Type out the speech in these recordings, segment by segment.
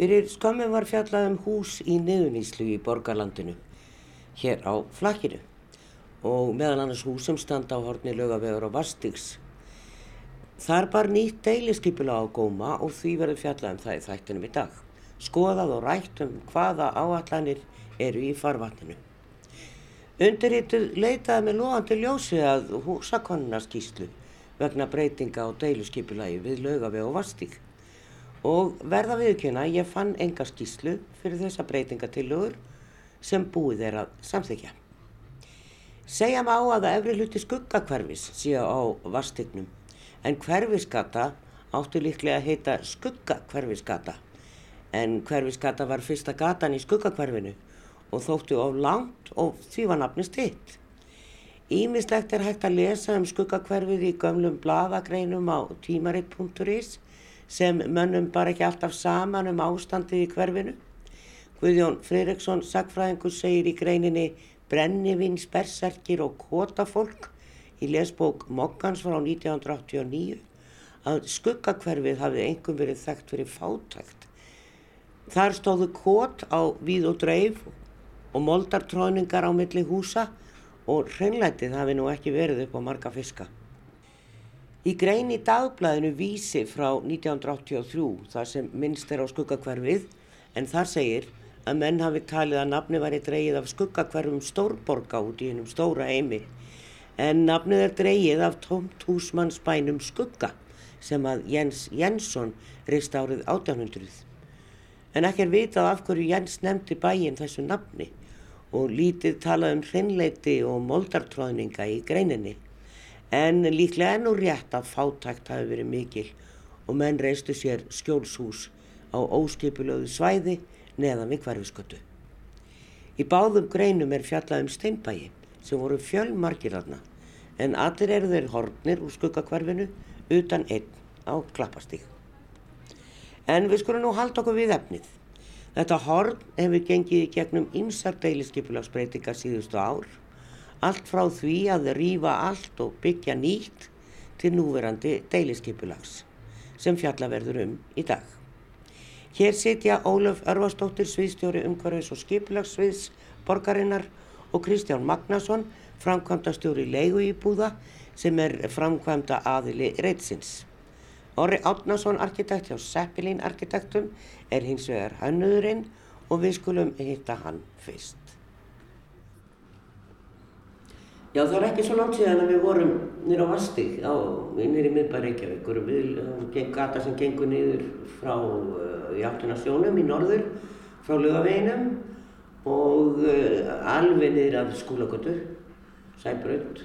Fyrir skömmu var fjallað um hús í niðuníslu í borgarlandinu, hér á flakkinu og meðal annars hús sem standa á horni lögavegur og vastigs. Þar bar nýtt deiliskypula á góma og því verður fjallað um það í þættinum í dag. Skoðað og rætt um hvaða áallanir eru í farvatninu. Undirrituð leitaði með loðandi ljósi að húsakonunarskíslu vegna breytinga á deiliskypulagi við lögaveg og vastík og verða viðkjöna ég fann enga skýslu fyrir þessa breytingatillögur sem búið er að samþykja. Segja má að það efri hluti skuggakverfis séu á vastignum en hverfiskata áttu líklega að heita skuggakverfiskata en hverfiskata var fyrsta gatan í skuggakverfinu og þóttu á langt og því var nafnist hitt. Ímislegt er hægt að lesa um skuggakverfið í gömlum bladagreinum á tímaritt.is sem mönnum bara ekki alltaf saman um ástandið í hverfinu. Guðjón Freiriksson, sagfræðingur, segir í greininni Brennivins, berserkir og kotafólk í lesbók Mokkans frá 1989 að skuggakverfið hafði engum verið þekkt fyrir fátækt. Þar stóðu kot á víð og dreif og moldartróningar á milli húsa og hreinlætið hafi nú ekki verið upp á marga fiska. Í grein í dagblæðinu Vísi frá 1983 þar sem minnst er á skuggakverfið en þar segir að menn hafi talið að nafni væri dreyið af skuggakverfum stórborga út í hennum stóra heimi en nafnið er dreyið af tómt húsmannsbænum skugga sem að Jens Jensson reist árið 1800. En ekki er vitað af hverju Jens nefndi bæin þessu nafni og lítið talað um hreinleiti og moldartróðninga í greininni en líklega ennú rétt að fátækt hafi verið mikil og menn reistu sér skjólshús á óskipulöðu svæði neðan við hverfiskötu. Í báðum greinum er fjallað um steinbæi sem voru fjölmarkir aðna en allir eru þeir hornir úr skuggakverfinu utan einn á klappastík. En við skulum nú halda okkur við efnið. Þetta horn hefur gengið í gegnum ymsar deiliskypulagsbreytingar síðustu ár allt frá því að rýfa allt og byggja nýtt til núverandi deiliskypulags sem fjallaverður um í dag. Hér sitja Ólaf Örvarsdóttir, sviðstjóri umhverfis og skipulagsviðs borgarinnar og Kristján Magnason, framkvæmdastjóri leigu í búða sem er framkvæmda aðili reytsins. Orri Átnason, arkitekt hjá Seppelin arkitektum, er hins vegar hannuðurinn og við skulum hitta hann fyrst. Já það er ekki svo langt síðan að við vorum nýra á Vastík nýri miðbæri Reykjavíkur. Við gengum gata sem gengur niður frá uh, í áttuna sjónum í norður frá lögaveginum og uh, alveg niður af skólagötu, sæbrönd.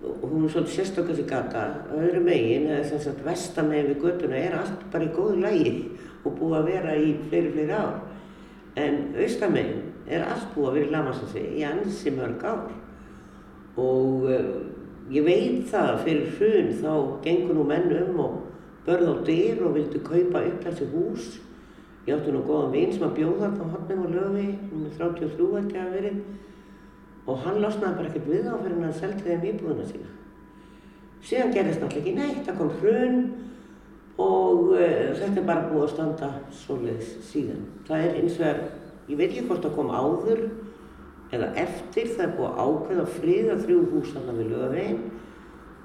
Hún er svolítið sérstökk þessi gata. Öðru megin, eða þess að vestamegin við götuna er allt bara í góðu lægi og búið að vera í fleiri, fleiri ár. En austamegin er allt búið að vera í Lamassasi í ansi mörg ár og uh, ég veit það að fyrir hrun þá gengur nú menn um og börð á dyr og vildi kaupa upp þessi hús. Ég átti nú góðan vinn sem að bjóða þarna á hotnum og löfi hún er 33 ekki að verið. Og hann losnaði bara ekkert við á fyrir hann að selta þeim íbúðuna sína. Síðan gerðist náttúrulega ekki neitt það kom hrun og uh, þetta er bara búið að standa svoleiðis síðan. Það er eins og er, ég veit ekki hvort það kom áður eða eftir það er búið ákveð að friða þrjú hús þarna við lögavegin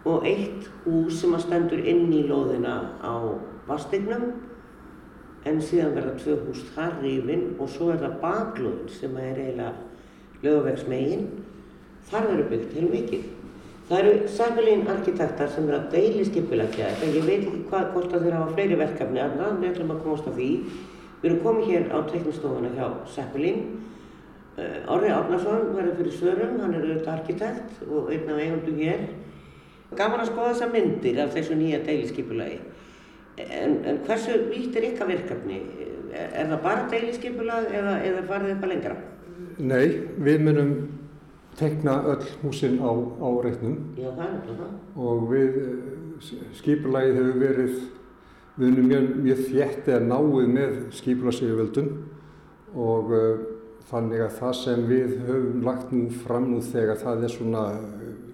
og eitt hús sem að stendur inn í lóðina á vastignum en síðan verða tvö hús þar rífin og svo er það baklóðin sem er eiginlega lögavegsmegin þar verður byggt heil mikið það eru Sæfélín arkitektar sem er að deili skipilegja þetta. Ég veit ekki hvað hvort að þeir hafa fleiri verkefni aðna við ætlum að komast á því. Við erum komið hér á teiknustofuna hjá Sæfélín Orri Árnarsson verður fyrir svörum, hann er auðvitað arkitekt og einn af eigundu hér. Gaman að skoða þessa myndir af þessu nýja deiliskypulagi. En, en hversu vítt er ykkar verkefni? Er það bara deiliskypulag eða, eða farið eitthvað lengra? Nei, við munum tekna öll húsinn á, á reitnum. Já, það er náttúrulega það. Og við, eh, skipulagið hefur verið, við munum mjög, mjög þjætti að náið með skipulagsíðuvöldum og uh, Þannig að það sem við höfum lagt nú fram nú þegar það er svona,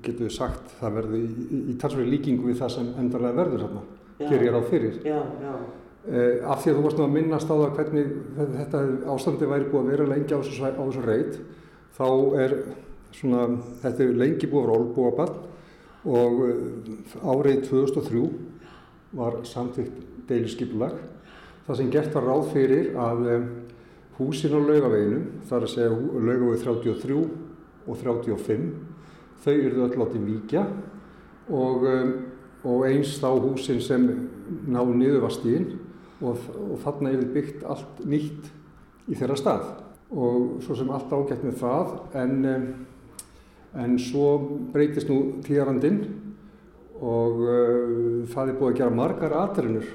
getur við sagt, það verður í, í, í talsverði líkingu við það sem endarlega verður hérna, gerir ég ráð fyrir. Já, já. Eh, af því að þú varst nú að minnast á það hvernig þetta ástandi væri búið að vera lengi á þessu reit þá er svona, þetta er lengi búið að vera olbúabann og eh, árið 2003 var samtíkt deiliskypulag það sem gert var ráð fyrir að eh, húsin á laugaveginu, þar að segja laugaveg 33 og 35 þau eruðu öll átti vikja og, og eins þá húsin sem ná niður var stíðin og, og þarna er byggt allt nýtt í þeirra stað og svo sem allt ágætt með það en, en svo breytist nú tíðarandinn og uh, það er búið að gera margar aðrennur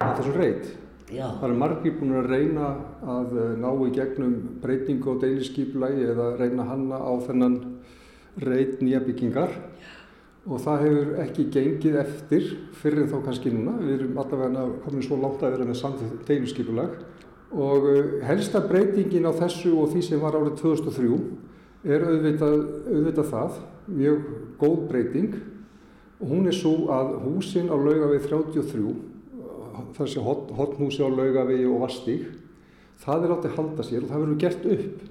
á þessu reit. Já. Það er margir búin að reyna að uh, ná í gegnum breytingu á deiliskypulagi eða reyna hanna á þennan reit nýja byggingar og það hefur ekki gengið eftir fyrir þá kannski núna. Við erum allavega komin svo langt að vera með samþýtt deiluskipulag og uh, helsta breytingin á þessu og því sem var árið 2003 er auðvitað, auðvitað það, mjög góð breyting og hún er svo að húsin á laugavegi 33, þessi hotnhúsi á laugavegi og vastík, það er áttið að halda sér og það verður gert upp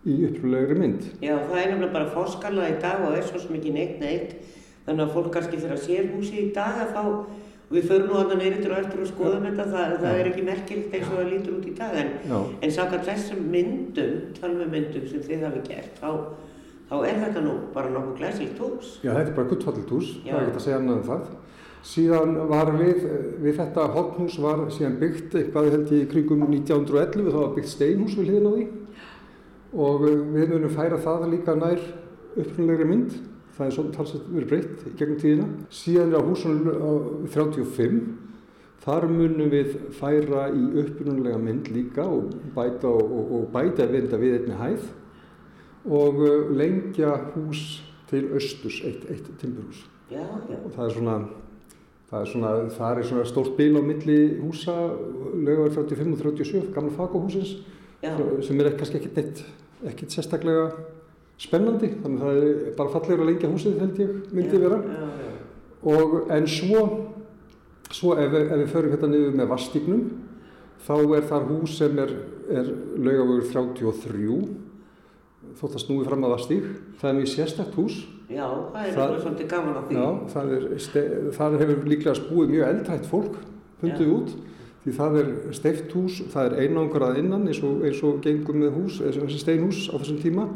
í upplöðlegri mynd. Já, það er nefnilega bara fórskalað í dag og er svo sem ekki neitt neitt. Þannig að fólk kannski þegar sér húsi í dag að og við förum nú að það neyrir og eftir og skoðum þetta, það, það er ekki merkilegt eins og það lítur út í dag. En, en saka þessum myndum, talvemyndum sem þið hafi gert, þá, þá er þetta nú bara nokkuð glæsilt hús. Já, þetta er bara guttfallit hús, það er ekki að segja annað en það. Síðan var við, við þetta hotnhús var síðan byggt eitthvað held ég kringum 1911, þá var byggt steinhús við hliðin á því. Og við munum færa það líka nær upprunlegri mynd. Það er svona talsett verið breytt í gegnum tíðina. Síðan er á húsunum 35 þar munum við færa í upprunlega mynd líka og bæta, og, og, bæta vinda við einni hæð. Og uh, lengja hús til austurs eitt, eitt timburhús. Og það er svona það er svona, það er svona stórt bil á milli húsa lögur 35 og 37 gamla fagohúsins sem er kannski ekkert neitt ekkert sérstaklega spennandi þannig að það er bara fallegur að lengja húsið held ég myndi vera. já, já. og en svo svo ef, ef við förum hérna niður með vastíknum þá er þar hús sem er, er laugafögur 33 þótt að snúi fram að vastík það er mjög sérstakt hús Já, það er það, svolítið gaman á því Já, það, er, það hefur líklega spúið mjög eldrætt fólk fundið út því það er steift hús, það er einangrað innan eins og, eins og gengum með hús, þessi steinhús á þessum tíma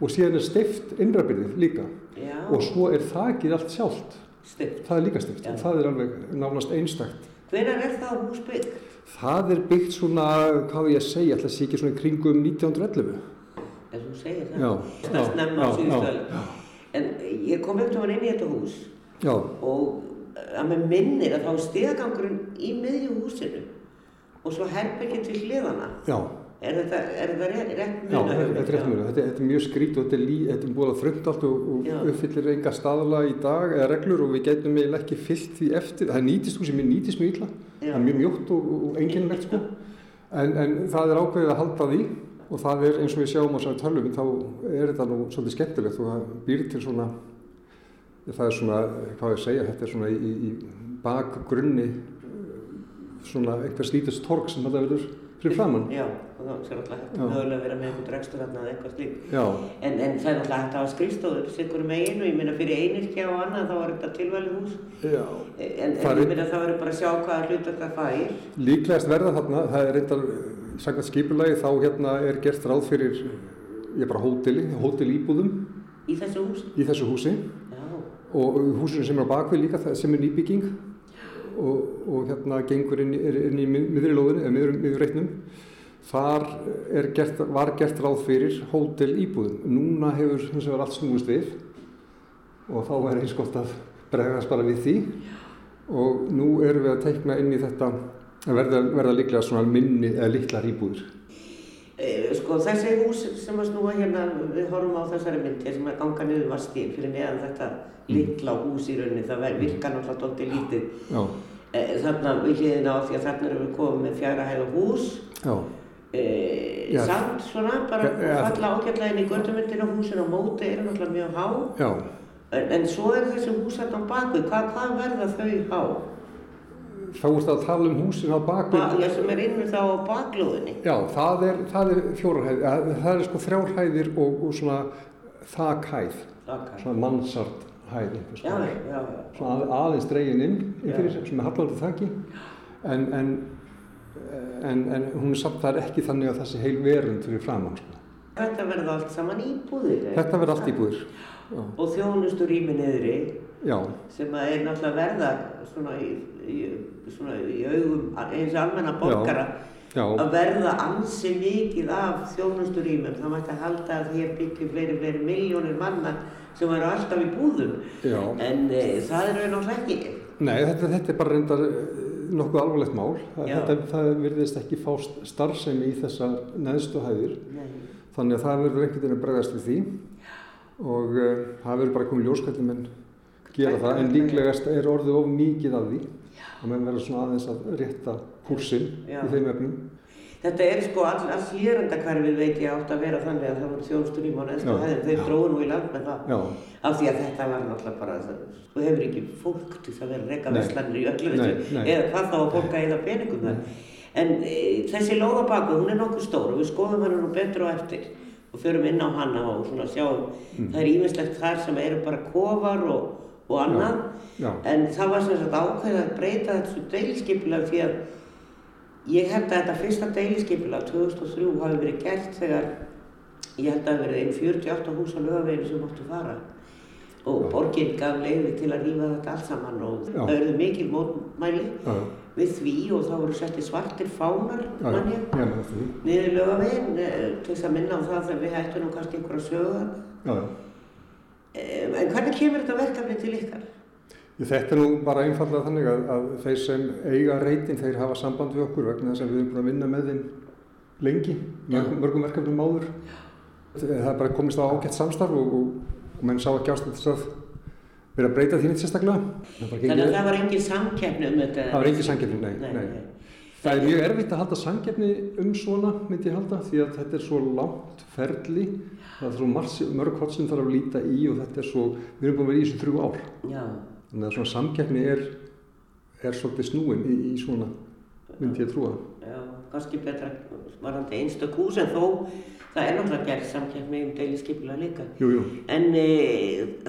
og síðan er steift innræðbyrðið líka Já. og svo er þakkið allt sjálft, stift. það er líka steift og það er alveg nánast einstakt. Hvernig er það hús byggt? Það er byggt svona, hvað ég segja, alltaf sé ekki svona kringum 1911. En þú segir það? Já. Það snemma á síðustölu. En ég kom upp til hann inn í þetta hús Já. og að með minnir að þá stegangurinn í miðju húsinu og svo herbygginn til hliðana. Já. Er þetta, er þetta rétt mjög? Já, þetta er rétt mjög. Þetta, þetta er mjög skrít og þetta er, búin að frönd allt og, og uppfyllir enga staðala í dag eða reglur og við getum eiginlega ekki fyllt því eftir. Það nýtist þú sem er nýtist mjög illa. Já. Það er mjög mjótt og, og enginlegt sko. En, en það er ákveðið að halda því og það er eins og við sjáum á þessari tölum þá er þetta nú svolítið skemmtilegt og það býr til svona, það er svona, hvað ég segja, þetta er svona í, í bakgrunni svona einhvers lítist torg sem þetta verður fyrir framann. Já, og þá er alltaf hægt að vera með einhvern rekstur hérna eða eitthvað slík. Já. En, en það er alltaf hægt að hafa skrifstóður sikkur með einu, ég minna fyrir einirkja og annað þá var þetta tilvæli hús. Já. En, en ég minna það verður bara að sjá hvaða hlut þetta fær. Líklegast verða þarna, það er reyndar, sagðan skipulagi, þá hérna er gert ráð fyrir, ég bara hóteli, hótel íbúðum. Í þessu húsi? Í þessu húsi. Já. Og húsinu sem er á bakvið líka, sem er nýbygging og, og hérna gengur inn, inn í miðri lóðinu, eða miður, miður reitnum. Þar gert, var gert ráð fyrir hótel íbúðum. Núna hefur þess að vera allt snúist við og þá er eins gott að bregðast bara við því og nú erum við að teikna inn í þetta verða, verða líklega svona minni eða litlar íbúður. E, sko þessi hús sem að snúa hérna, við horfum á þessari myndi sem að ganga niður vastíð fyrir neðan þetta litla hús í rauninni, það virkar náttúrulega doldið lítið. Já. E, þarna við hliðina á því að þarna erum við komið með fjara hæla hús. Já. E, samt svona, bara ja, falla ágætlega inn í göndumyndin á húsin á móti er náttúrulega mjög há. Já. En, en svo er þessi hús hérna á baku, hvað, hvað verða þau há? Þá er það að tala um húsin á baku. Já, sem er innur þá á baklúðinni. Já, það er, það er fjórarhæðir, það er sko þrjárhæðir og, og svona þakhæð, Þakhæð. svona mannsart hæð einhvers Já, já, já. Svona að- aðeins dregin inn, inn Já. fyrir sem, er hallandi þakki, en, en, en, en hún er samt það er ekki þannig að það sé heil verund fyrir framann, sko. Þetta verður allt saman íbúðir. Þetta verður allt íbúðir. Já, Og þjónustur rými niðri já, sem að er náttúrulega verða svona í, í, svona í augum eins almenna borgara já, að verða ansi mikið af þjónustur rýmum. Það mætti að halda að hér byggju fleiri, fleiri miljónir manna sem eru alltaf í búðum. já. En e, það er náttúrulega ekki. Nei, þetta, þetta er bara reyndar eh, nokkuð alvarlegt mál. Já. þetta, það virðist ekki fá starfsemi í þessar neðstu hæðir. Nei. Þannig að það verður veginn að bregðast við því og uh, það verður bara komið ljóskvætti menn gera það en líklegast er orðið of mikið af því og menn verður svona aðeins að rétta kúrsinn Já. í þeim efnum. Þetta er sko all, all hlýrandakvarfið veit ég átt að vera þannig að það voru þjónustur rýma á neðstu Já. hæðin. Þeir Já. dróðu nú í land með það. Já, Af því að þetta var náttúrulega bara, það- þú hefur ekki fólk til að vera reyka Nei. veslanir í öllu nei. eða hvað þá að fólk að eða peningum þar. En e, þessi lóðabaku, hún er nokkuð stór og við skoðum hana nú betur á eftir og förum inn á hana og svona sjáum, Mm. það er ímislegt þar sem eru bara kofar og, og annað, já, en það var sem sagt ákveðið að breyta þessu deiliskipulag því að ég held að þetta fyrsta deiliskipulag 2003 hafi verið gert þegar ég held að það verið einn 48 hús á lögaveginu sem máttu fara og Já. borgin gaf leiði til að rífa þetta allt saman og Já. það verður mikil mótmæli já, við því og þá voru settið svartir fánar já, já, mann ég já, með því. niður lögavegin til þess að minna á það þegar við hættum nú kannski einhverja sögu þarna. Já, já. Em, en hvernig kemur þetta verkefni til ykkar? Þetta er nú bara einfallega þannig að, að þeir sem eiga reytin, þeir hafa samband við okkur vegna þess að við erum búin að vinna með þeim lengi, mörgum, mörgum verkefnum áður. Það er bara komist á ágætt samstarf og, og, og menn sá ekki ástæð þess að vera að breyta því neitt sérstaklega. Þannig að það var engin samkeppni um þetta? það var engin samkeppni, nei, Nei, nei. nei. Það er mjög erfitt að halda samkeppni um svona, myndi ég halda, því að þetta er svo langt ferli, það er svo margs, mörg hvort sem þarf að líta í og þetta er svo, við erum búin að vera í þessu þrjú ár. Já, Þannig að svona samkeppni er, er svolítið snúin í, í svona, myndi ég trúa. já, kannski betra varandi einstök hús en þó það er náttúrulega gerð samkeppni um deiliskypulega líka. Jú, jú. En e,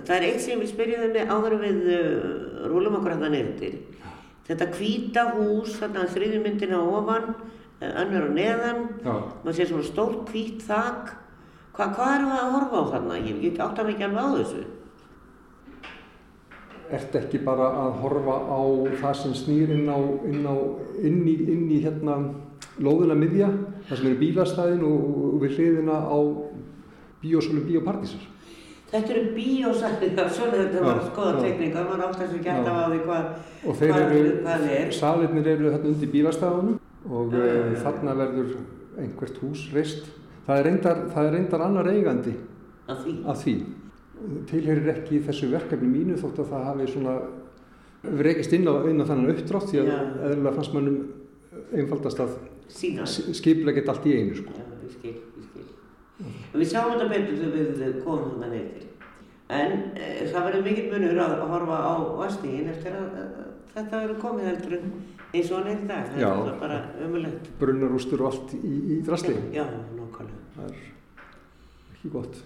það er eitt sem við spyrjum þeim áður en við uh, rúlum okkur að það til. Þetta hvíta hús, þarna þriðjumyndina ofan, eh, önnur á neðan, maður sé svona stórt hvít þak. Hva, hvað erum við að horfa á þarna? Ég, ég átta mig ekki alveg á þessu. ert ekki bara að horfa á það sem snýr inn á, inn á, inn í, inn í hérna lóðuna miðja, það sem eru bílastæðin og, og við hliðina á bíósölum bíópartísar. Þetta eru bíósæði, já, svona þetta var skoða já. tekninga, maður átt ekki Já. alltaf á því hvað, hvað, eru, hvað það er. salirnir eru þarna undir bílastæðunum og já, já. uh, þarna verður einhvert hús reist. Það er reyndar, það er reyndar annar eigandi Af því. að því. Tilherir ekki þessu verkefni mínu þótt að það hafi svona rekist inn á, á þannan uppdrátt því að eðlulega fannst mannum einfaldast að Sína. skiplega geta allt í einu sko. En við sjáum þetta betur þegar við komum þarna neyð til. En e, það verður mikill munur að, horfa á vastígin eftir að, að þetta verður komið heldur eins og hann er í dag. Það Já. er bara ömulegt. Brunnarústur og allt í, í drasli. Já, nákvæmlega. Það er ekki gott.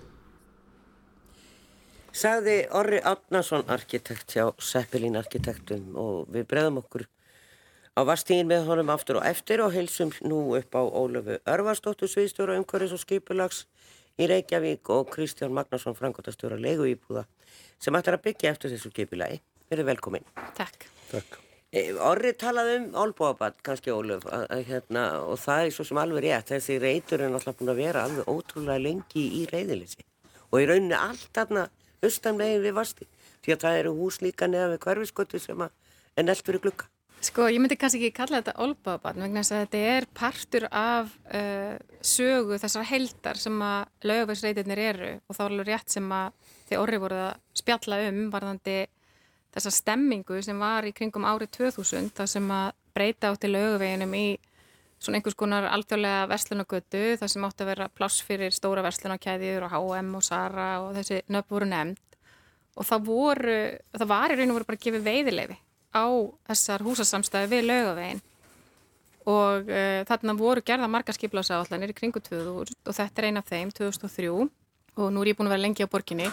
Sagði Orri Átnason arkitekt hjá Seppelin arkitektum og við bregðum okkur á vastígin með honum aftur og eftir og heilsum nú upp á Ólöfu Örvarsdóttur sviðstjóra umhverfis og skipulags í Reykjavík og Kristján Magnarsson frangotastjóra leigu íbúða sem ætlar að byggja eftir þessu skipulagi. Verið velkomin. Takk. Takk. E, Orri talaði um Olbóabat, kannski Ólöf, að, að, hérna, og það er svo sem alveg rétt. Þessi reytur er náttúrulega búin að vera alveg ótrúlega lengi í reyðilisi og í rauninni allt þarna austan megin við vasti. Því að það eru hús líka neða við hverfiskötu sem að er nelt fyrir glukka. Sko, ég myndi kannski ekki kalla þetta olbáðabann vegna þess að þetta er partur af uh, sögu þessar heldar sem að lögvegsreitirnir eru og þá er alveg rétt sem að þið orri voruð að spjalla um varðandi þessa stemmingu sem var í kringum árið 2000 þar sem að breyta átti lögveginum í svona einhvers konar alþjóðlega verslunagötu þar sem átti að vera pláss fyrir stóra verslunarkæðjur og H&M og Zara og þessi nöfn voru nefnd. Og það voru, það var í raun og voru bara gefið veiðileifi á þessar húsasamstæði við laugavegin og uh, þarna voru gerða marga skiplasáallanir í kringu 2000 og þetta er eina af þeim 2003 og nú er ég búin að vera lengi á borginni.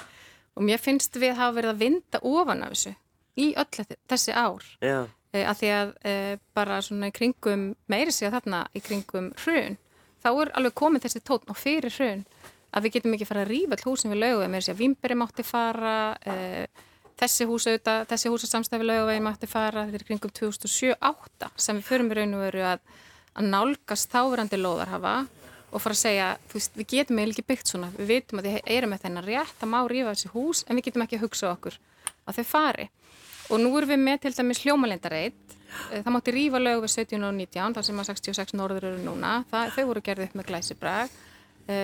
Og mér finnst við hafa verið að vinda ofan af þessu í öll þessi ár. Já. uh, að því að uh, bara svona í kringum meiri sig að þarna í kringum hrun þá er alveg komið þessi tótn og fyrir hrun að við getum ekki fara að rýfa all húsin við laugavegin með þess að Vimberi mátti fara þessi hús auðvitað, þessi hús að samstæfi laugavegin mátti fara, þetta er kringum 2007-08 sem við förum í raun og veru að, að nálgast þáverandi lóðarhafa og fara að segja, þú veist, við getum eiginlega ekki byggt svona, við veitum að þið erum með þennan rétt að má rífa þessi hús en við getum ekki að hugsa okkur að þau fari. Og nú erum við með til dæmis hljómalindareit eh, það mátti rífa við 17 og 19 þar sem að 66 norður eru núna. Það, þau voru gerðið upp með glæsibrag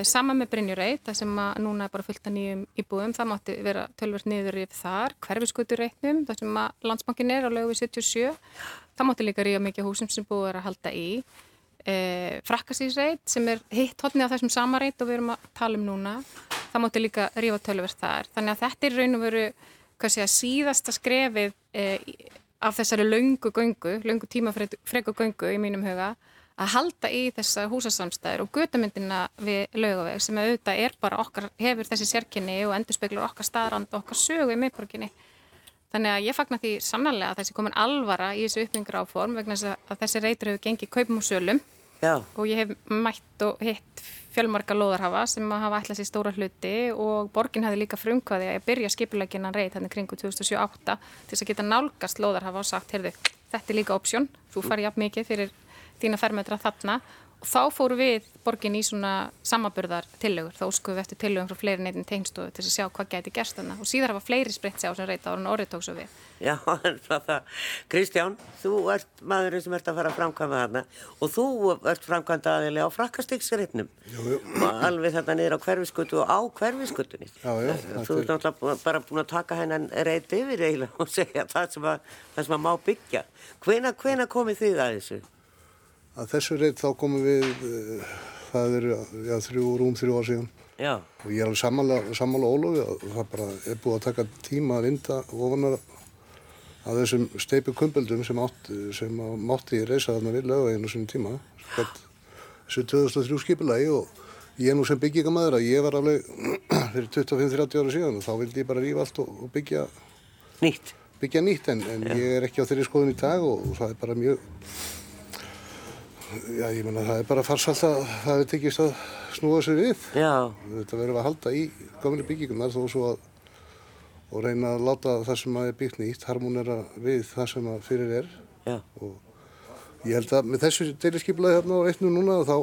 sama með Brynjurreit, það sem núna er bara fullt af nýjum íbúðum, það mátti vera tölvert niður yfir þar, hverfiskutureitnum, það sem að landsbankin er á lögu 77, það mátti líka ríða mikið húsum sem búið er að halda í. Uh, Frakkasísreit sem er hitt hodnið á þessum sama reit og við erum að tala um núna, það mátti líka ríða tölvert þar. Þannig að þetta er raun og veru, sé að síðasta skrefið uh, af þessari laungu göngu, laungu tímafregu göngu í mínum huga, að halda í þessa húsasamstæður og gutamyndina við laugaveg sem auðvitað er bara okkar, hefur þessi sérkynni og endur speglur okkar staðrand og okkar sögu í miðborginni. Þannig að ég fagnar því sannarlega að þessi komin alvara í þessu uppbyggingur áform vegna að þessi reytur hefur gengið kaupum og sölum Já. og ég hef mætt og hitt fjölmarka loðarhafa sem hafa ætlað sér stóra hluti og borgin hefði líka frumkvæði að byrja skipuleginan reyt hann kringu 2007-08 til þess að geta nálgast loðarhafa og sagt, heyrðu, þetta er líka option, þú farið jafn mikið fyrir þína fermetra þarna. Og þá fóru við borgin í svona samaburðar tillögur, þá skuðum við eftir tillögum frá fleiri neitin tengstofu til að sjá hvað gæti gerst þarna. Og síðar hafa fleiri spritt sig á sem reyta ára en orðið tók svo við. Já, en frá það, Kristján, þú ert maðurinn sem ert að fara að framkvæma þarna. Og þú ert framkvæmda aðeins á frakkastiksreitnum og alveg þarna niður á hverfiskutu og á hverfiskutunni. Já, já. Þú ert náttúrulega bara búin að taka hennan reyt yfir eiginlega og segja það sem að, það sem að að þessu? reynd þá komum við, uh, það eru já, þrjú, rúm þrjú ár síðan Já. og ég er alveg sammála, sammála Ólofi að það bara er búið að taka tíma að vinda ofanar að þessum steipu kumböldum sem, átt, sem mátti í reysa þarna við lögveginn á svona tíma þessu 2003 skipilagi og ég nú sem byggingamæður að ég var alveg fyrir 25-30 ára síðan og þá vildi ég bara rífa allt og, og byggja nýtt, byggja nýtt en, en ég er ekki á þeirri skoðun í dag og, og það er bara mjög Já, ég menna það er bara farsalt að það hefur tekist að snúa sér við. Já. Þetta verður að halda í gamli byggingunar þó svo að og reyna að láta það sem að er byggt nýtt harmonera við það sem að fyrir er. Já. Og ég held að með þessu deiliskyplaði hérna á eittinu núna þá,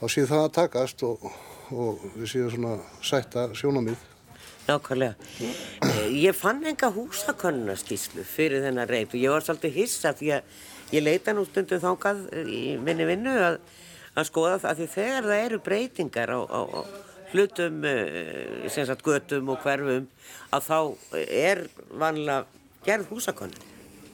þá séu það að takast og, og við séum svona sætta sjónamið. Nákvæmlega. Ég fann enga húsakonunarskíslu fyrir þennan reynd og ég var svolítið hissa því að ég leita nú stundum þángað í minni vinnu að, að skoða það því þegar það eru breytingar á, á, á hlutum, sem sagt götum og hverfum að þá er vanlega gerð húsakonun.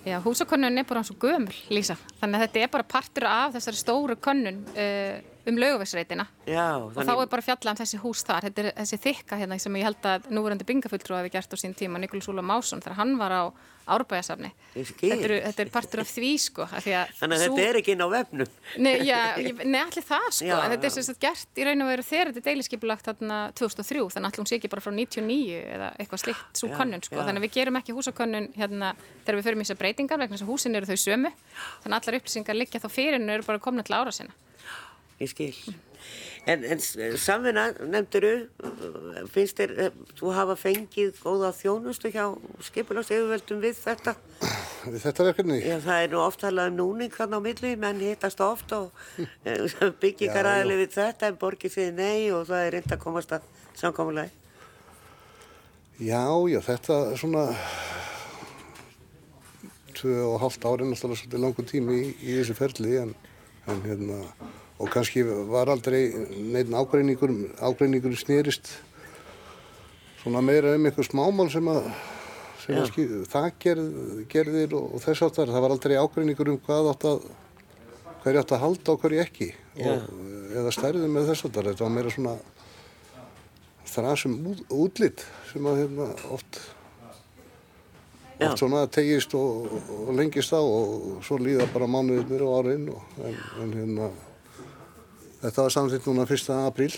Já, húsakonun er bara eins og gömul, Lísa. Þannig að þetta er bara partur af þessari stóru konun uh, um laugavægsreitina og þá er bara fjallað um þessi hús þar. Þetta er þessi þykka hérna sem ég held að núverandi bingafulltrú hafi gert á sín tíma Nikolás Úla Másson þegar hann var á árbæðasafni þetta, þetta er partur af því sko að Þannig að sú... þetta er ekki inn á vefnum. Nei, já, nei allir það sko. Já, en þetta er sem sagt gert í raun og veru þegar þetta er deiliskeipulagt þarna 2003 þannig að allir hún sé ekki bara frá 99 eða eitthvað slikt svo könnun sko, já. þannig að við gerum ekki húsakönnun hérna þegar við förum í þessar breytingar vegna þess að húsin eru þau sömu. Þannig að allar upplýsingar liggja þá fyrir en eru bara komna til ára sinna ég skil. En, en samvinna, nefnduru, finnst þér, þú hafa fengið góða þjónustu hjá skipilast yfirveldum við þetta? Við þetta verkefni? Já, það er nú oft talað um núning þarna á milli, menn hittast oft og byggingar aðli við þetta en borgið því nei og það er reynd að komast að samkommulagi. Já, já, þetta er svona tvö og hálft ári náttúrulega svolítið langu tími í, í þessu ferli en, en hérna og kannski var aldrei neitt ágreiningur, ágreiningur snýrist svona meira um einhver smámál sem að, sem að skil, það gerð, gerðir og, og þess aftar, það var aldrei ágreiningur um hvað átt að hverju átt að halda og hverju ekki. Og, eða stærðið með þess aftar, þetta var meira svona þrasum út, útlitt sem að hérna oft. Oft svona tegist og, og lengist á og svo líða bara mánuðinir og árin og, en, en hérna þetta var samþýtt núna 1. apríl.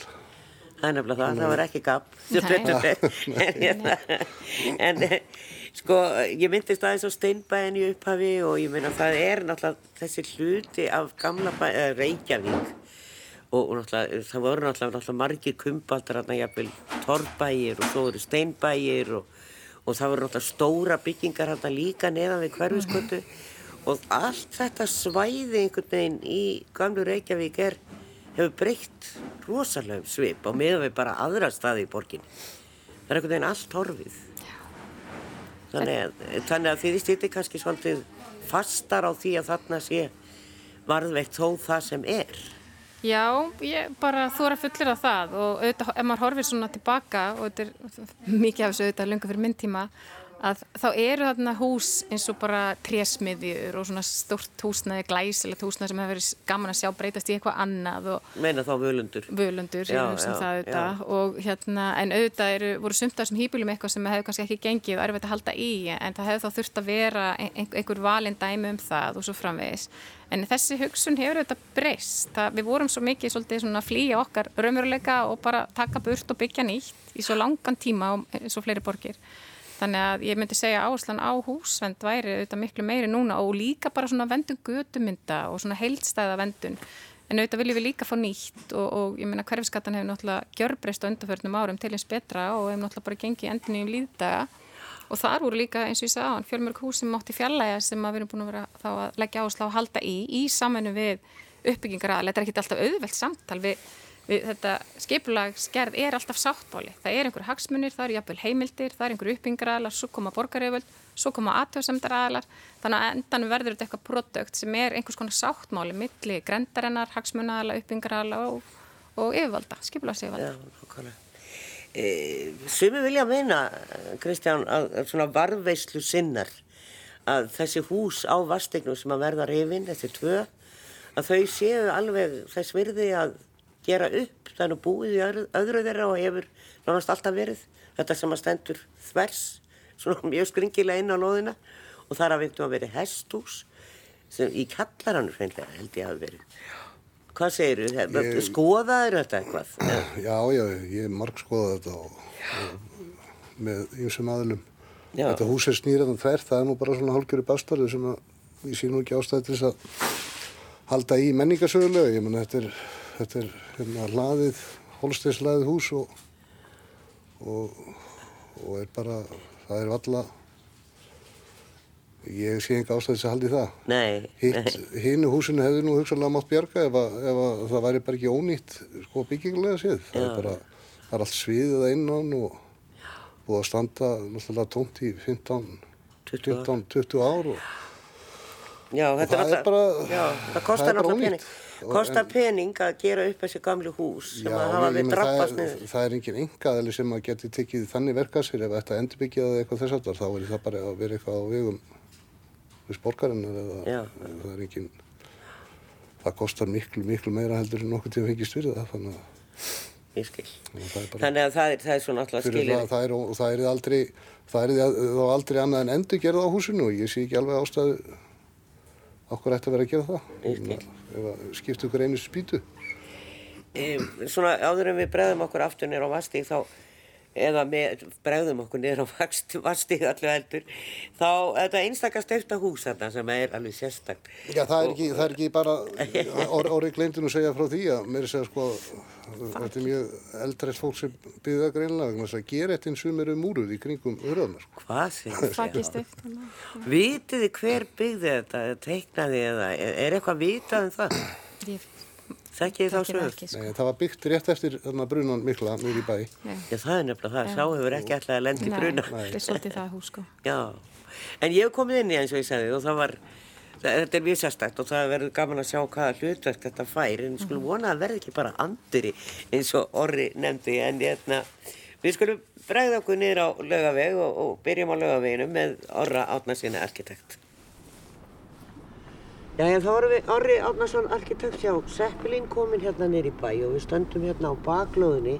Það er nefnilega það, það var ekki gap. Hérna, en sko, ég myndist aðeins á steinbæðin í upphafi og ég meina það er náttúrulega þessi hluti af gamla bæ, uh, Reykjavík og, og náttúrulega það voru náttúrulega, náttúrulega margir kumbaldar hérna jafnvel torrbægir og svo eru steinbægir og, og það voru náttúrulega stóra byggingar hérna líka neðan við hverfiskötu og allt þetta svæði einhvern veginn í gamlu Reykjavík er hefur breytt rosalegum svip og meðan við bara aðra staði í borginni. Það er einhvern veginn allt horfið. Þannig að, þannig að þið stýttir kannski svolítið fastar á því að þarna sé varðveikt þó það sem er. Já, ég bara þú að fullir á það og auðvitað, ef maður horfir svona tilbaka og þetta er mikið af þessu auðvitað lunga fyrir minn tíma að þá eru þarna hús eins og bara trésmiðjur og svona stort húsnaði, glæsilegt húsnaði sem hefur verið gaman að sjá breytast í eitthvað annað Meina þá völundur. völundur, Já, sem já, það auðvitað og hérna, en auðvitað eru, voru sumt af þessum hýbjulum eitthvað sem hefur kannski ekki gengið og erfitt að halda í, en það hefur þá þurft að vera ein, einhver valin dæmi um það og svo framvegis. En þessi hugsun hefur auðvitað breyst. Það, við vorum svo mikið svolítið svona að flýja okkar raunveruleika og bara taka burt og byggja nýtt í svo langan tíma og og fleiri borgir. Þannig að ég myndi segja áherslan á húsvend væri auðvitað miklu meiri núna og líka bara svona vendun götumynda og svona heildstæða vendun. En auðvitað viljum við líka fá nýtt og, og ég meina hverfiskattan hefur náttúrulega gjörbreyst á undarförnum árum til eins betra og hefur náttúrulega bara gengið endinni um líðdaga. Og þar voru líka, eins og ég sagði á hann, fjölmörg hús sem átti fjallæga sem við erum búin að vera þá að leggja áherslu á að halda í, í saminu við uppbyggingar aðal. Þetta er ekki alltaf auðvelt samtal við, við þetta skipulagsgerð er alltaf sáttbáli. Það er einhver hagsmunir, það eru jafnvel heimildir, það er einhver uppbyggingar aðalar, svo koma borgaröföld, svo koma aðtjóðsemdar aðalar. Þannig að endanum verður þetta eitthvað produkt sem er einhvers konar sáttmáli milli grendarinnar, hagsmunnaðala, uppbyggingar aðala og, og yfirvalda, skipulagsyfirvalda. Já, nákvæmlega. E, Sumi vilja meina, Kristján, að, að svona varðveislu sinnar að þessi hús á vastegnum sem að verða reyfin, þessi tvö, að þau séu alveg þess virði að gera upp, nú búið í öðru, öðru þeirra og hefur nánast alltaf verið, þetta sem að stendur þvers, svona mjög skringilega inn á loðina og þar að veitum að verið hesthús sem í kallarannu hreinlega held ég að verið. Hvað segir þú? Skoðaður þetta eitthvað? Já, já, ég marg skoðað þetta og, og með ýmsum aðlum. Þetta hús er snýraðan þvert, það er nú bara svona hálfgjöru bastarðu sem að ég sé nú ekki ástæði til þess að halda í menningarsögulegu. Ég menn þetta er, þetta er hérna hlaðið, holsteinslaðið hús og, og, og er bara, það er valla, ég sé enga ástæði til þess að halda í það. Nei, Hitt, hinu húsinu hefði nú hugsanlega mátt bjarga ef, að, ef að það væri bara ekki ónýtt sko byggingulega séð. Það er bara, það er allt sviðið að innan og búið að standa náttúrulega tómt í 15, 20 ár. 15 20 ár og Já, þetta það er náttúrulega- bara- já, það það kostar er bara náttúrulega ónýtt. pening. Kostar en- pening að gera upp þessi gamlu hús sem Já, að hafa við það, niður. það er engin engaðali sem að geti tekið þannig verkað sér ef þetta endurbyggja eða eitthvað þess aftar þá er það bara að vera eitthvað á vegum þess borgarinnar eða eða það er engin það kostar miklu, miklu meira heldur en nokkuð tíma fengist fyrir það þannig að Ég skil. Þannig að það er, það er svona alltaf skilir. það, það er, og það er aldrei það er þá aldrei annað en endurgerð á húsinu og ég sé ekki alveg ástæðu okkur ætti að vera að gera það Ég skil. ef að skipta ykkur einu spýtu E, svona áður en við bregðum okkur aftur niður á vastík þá, eða með, bregðum okkur niður á vast- vastík allu heldur, þá þetta einstakar steifta hús þarna sem er alveg sérstakt. Já, það er ekki, það er ekki bara, or, orðið nú að segja frá því að mér er að segja sko, þetta er mjög eldrætt fólk sem byggði það greinlega vegna þess að gerettin sum eru múruð í kringum hurðarnar. Sko. Hvað segir Það þið? ekki stift. Vitið þið hver byggði þetta, teiknaði eða, er er eitthvað vitað um það? Ég Þekkið þá það sögur? ekki, sko. Nei, það var byggt rétt eftir þarna brunan mikla nýr í bæ. Já, það er nefnilega það, sá hefur ekki alltaf að lenda í bruna. Nei, þetta er svolítið það hús, sko. Já, en ég hef komið inn í eins og ég sagði og það var, það, þetta er mjög sérstætt og það verður gaman að sjá hvaða hlutverk þetta fær en skulum vona að það verði ekki bara andiri eins og Orri nefndi en hérna, við skulum bregða okkur niður á laugaveg og, og byrjum á laugaveginu með Orra Átnarsinni arkitekt. Já, þá erum við Orri Átnarsson arkitekt hjá Seppelin komin hérna í bæ og við stöndum hérna á baklóðinni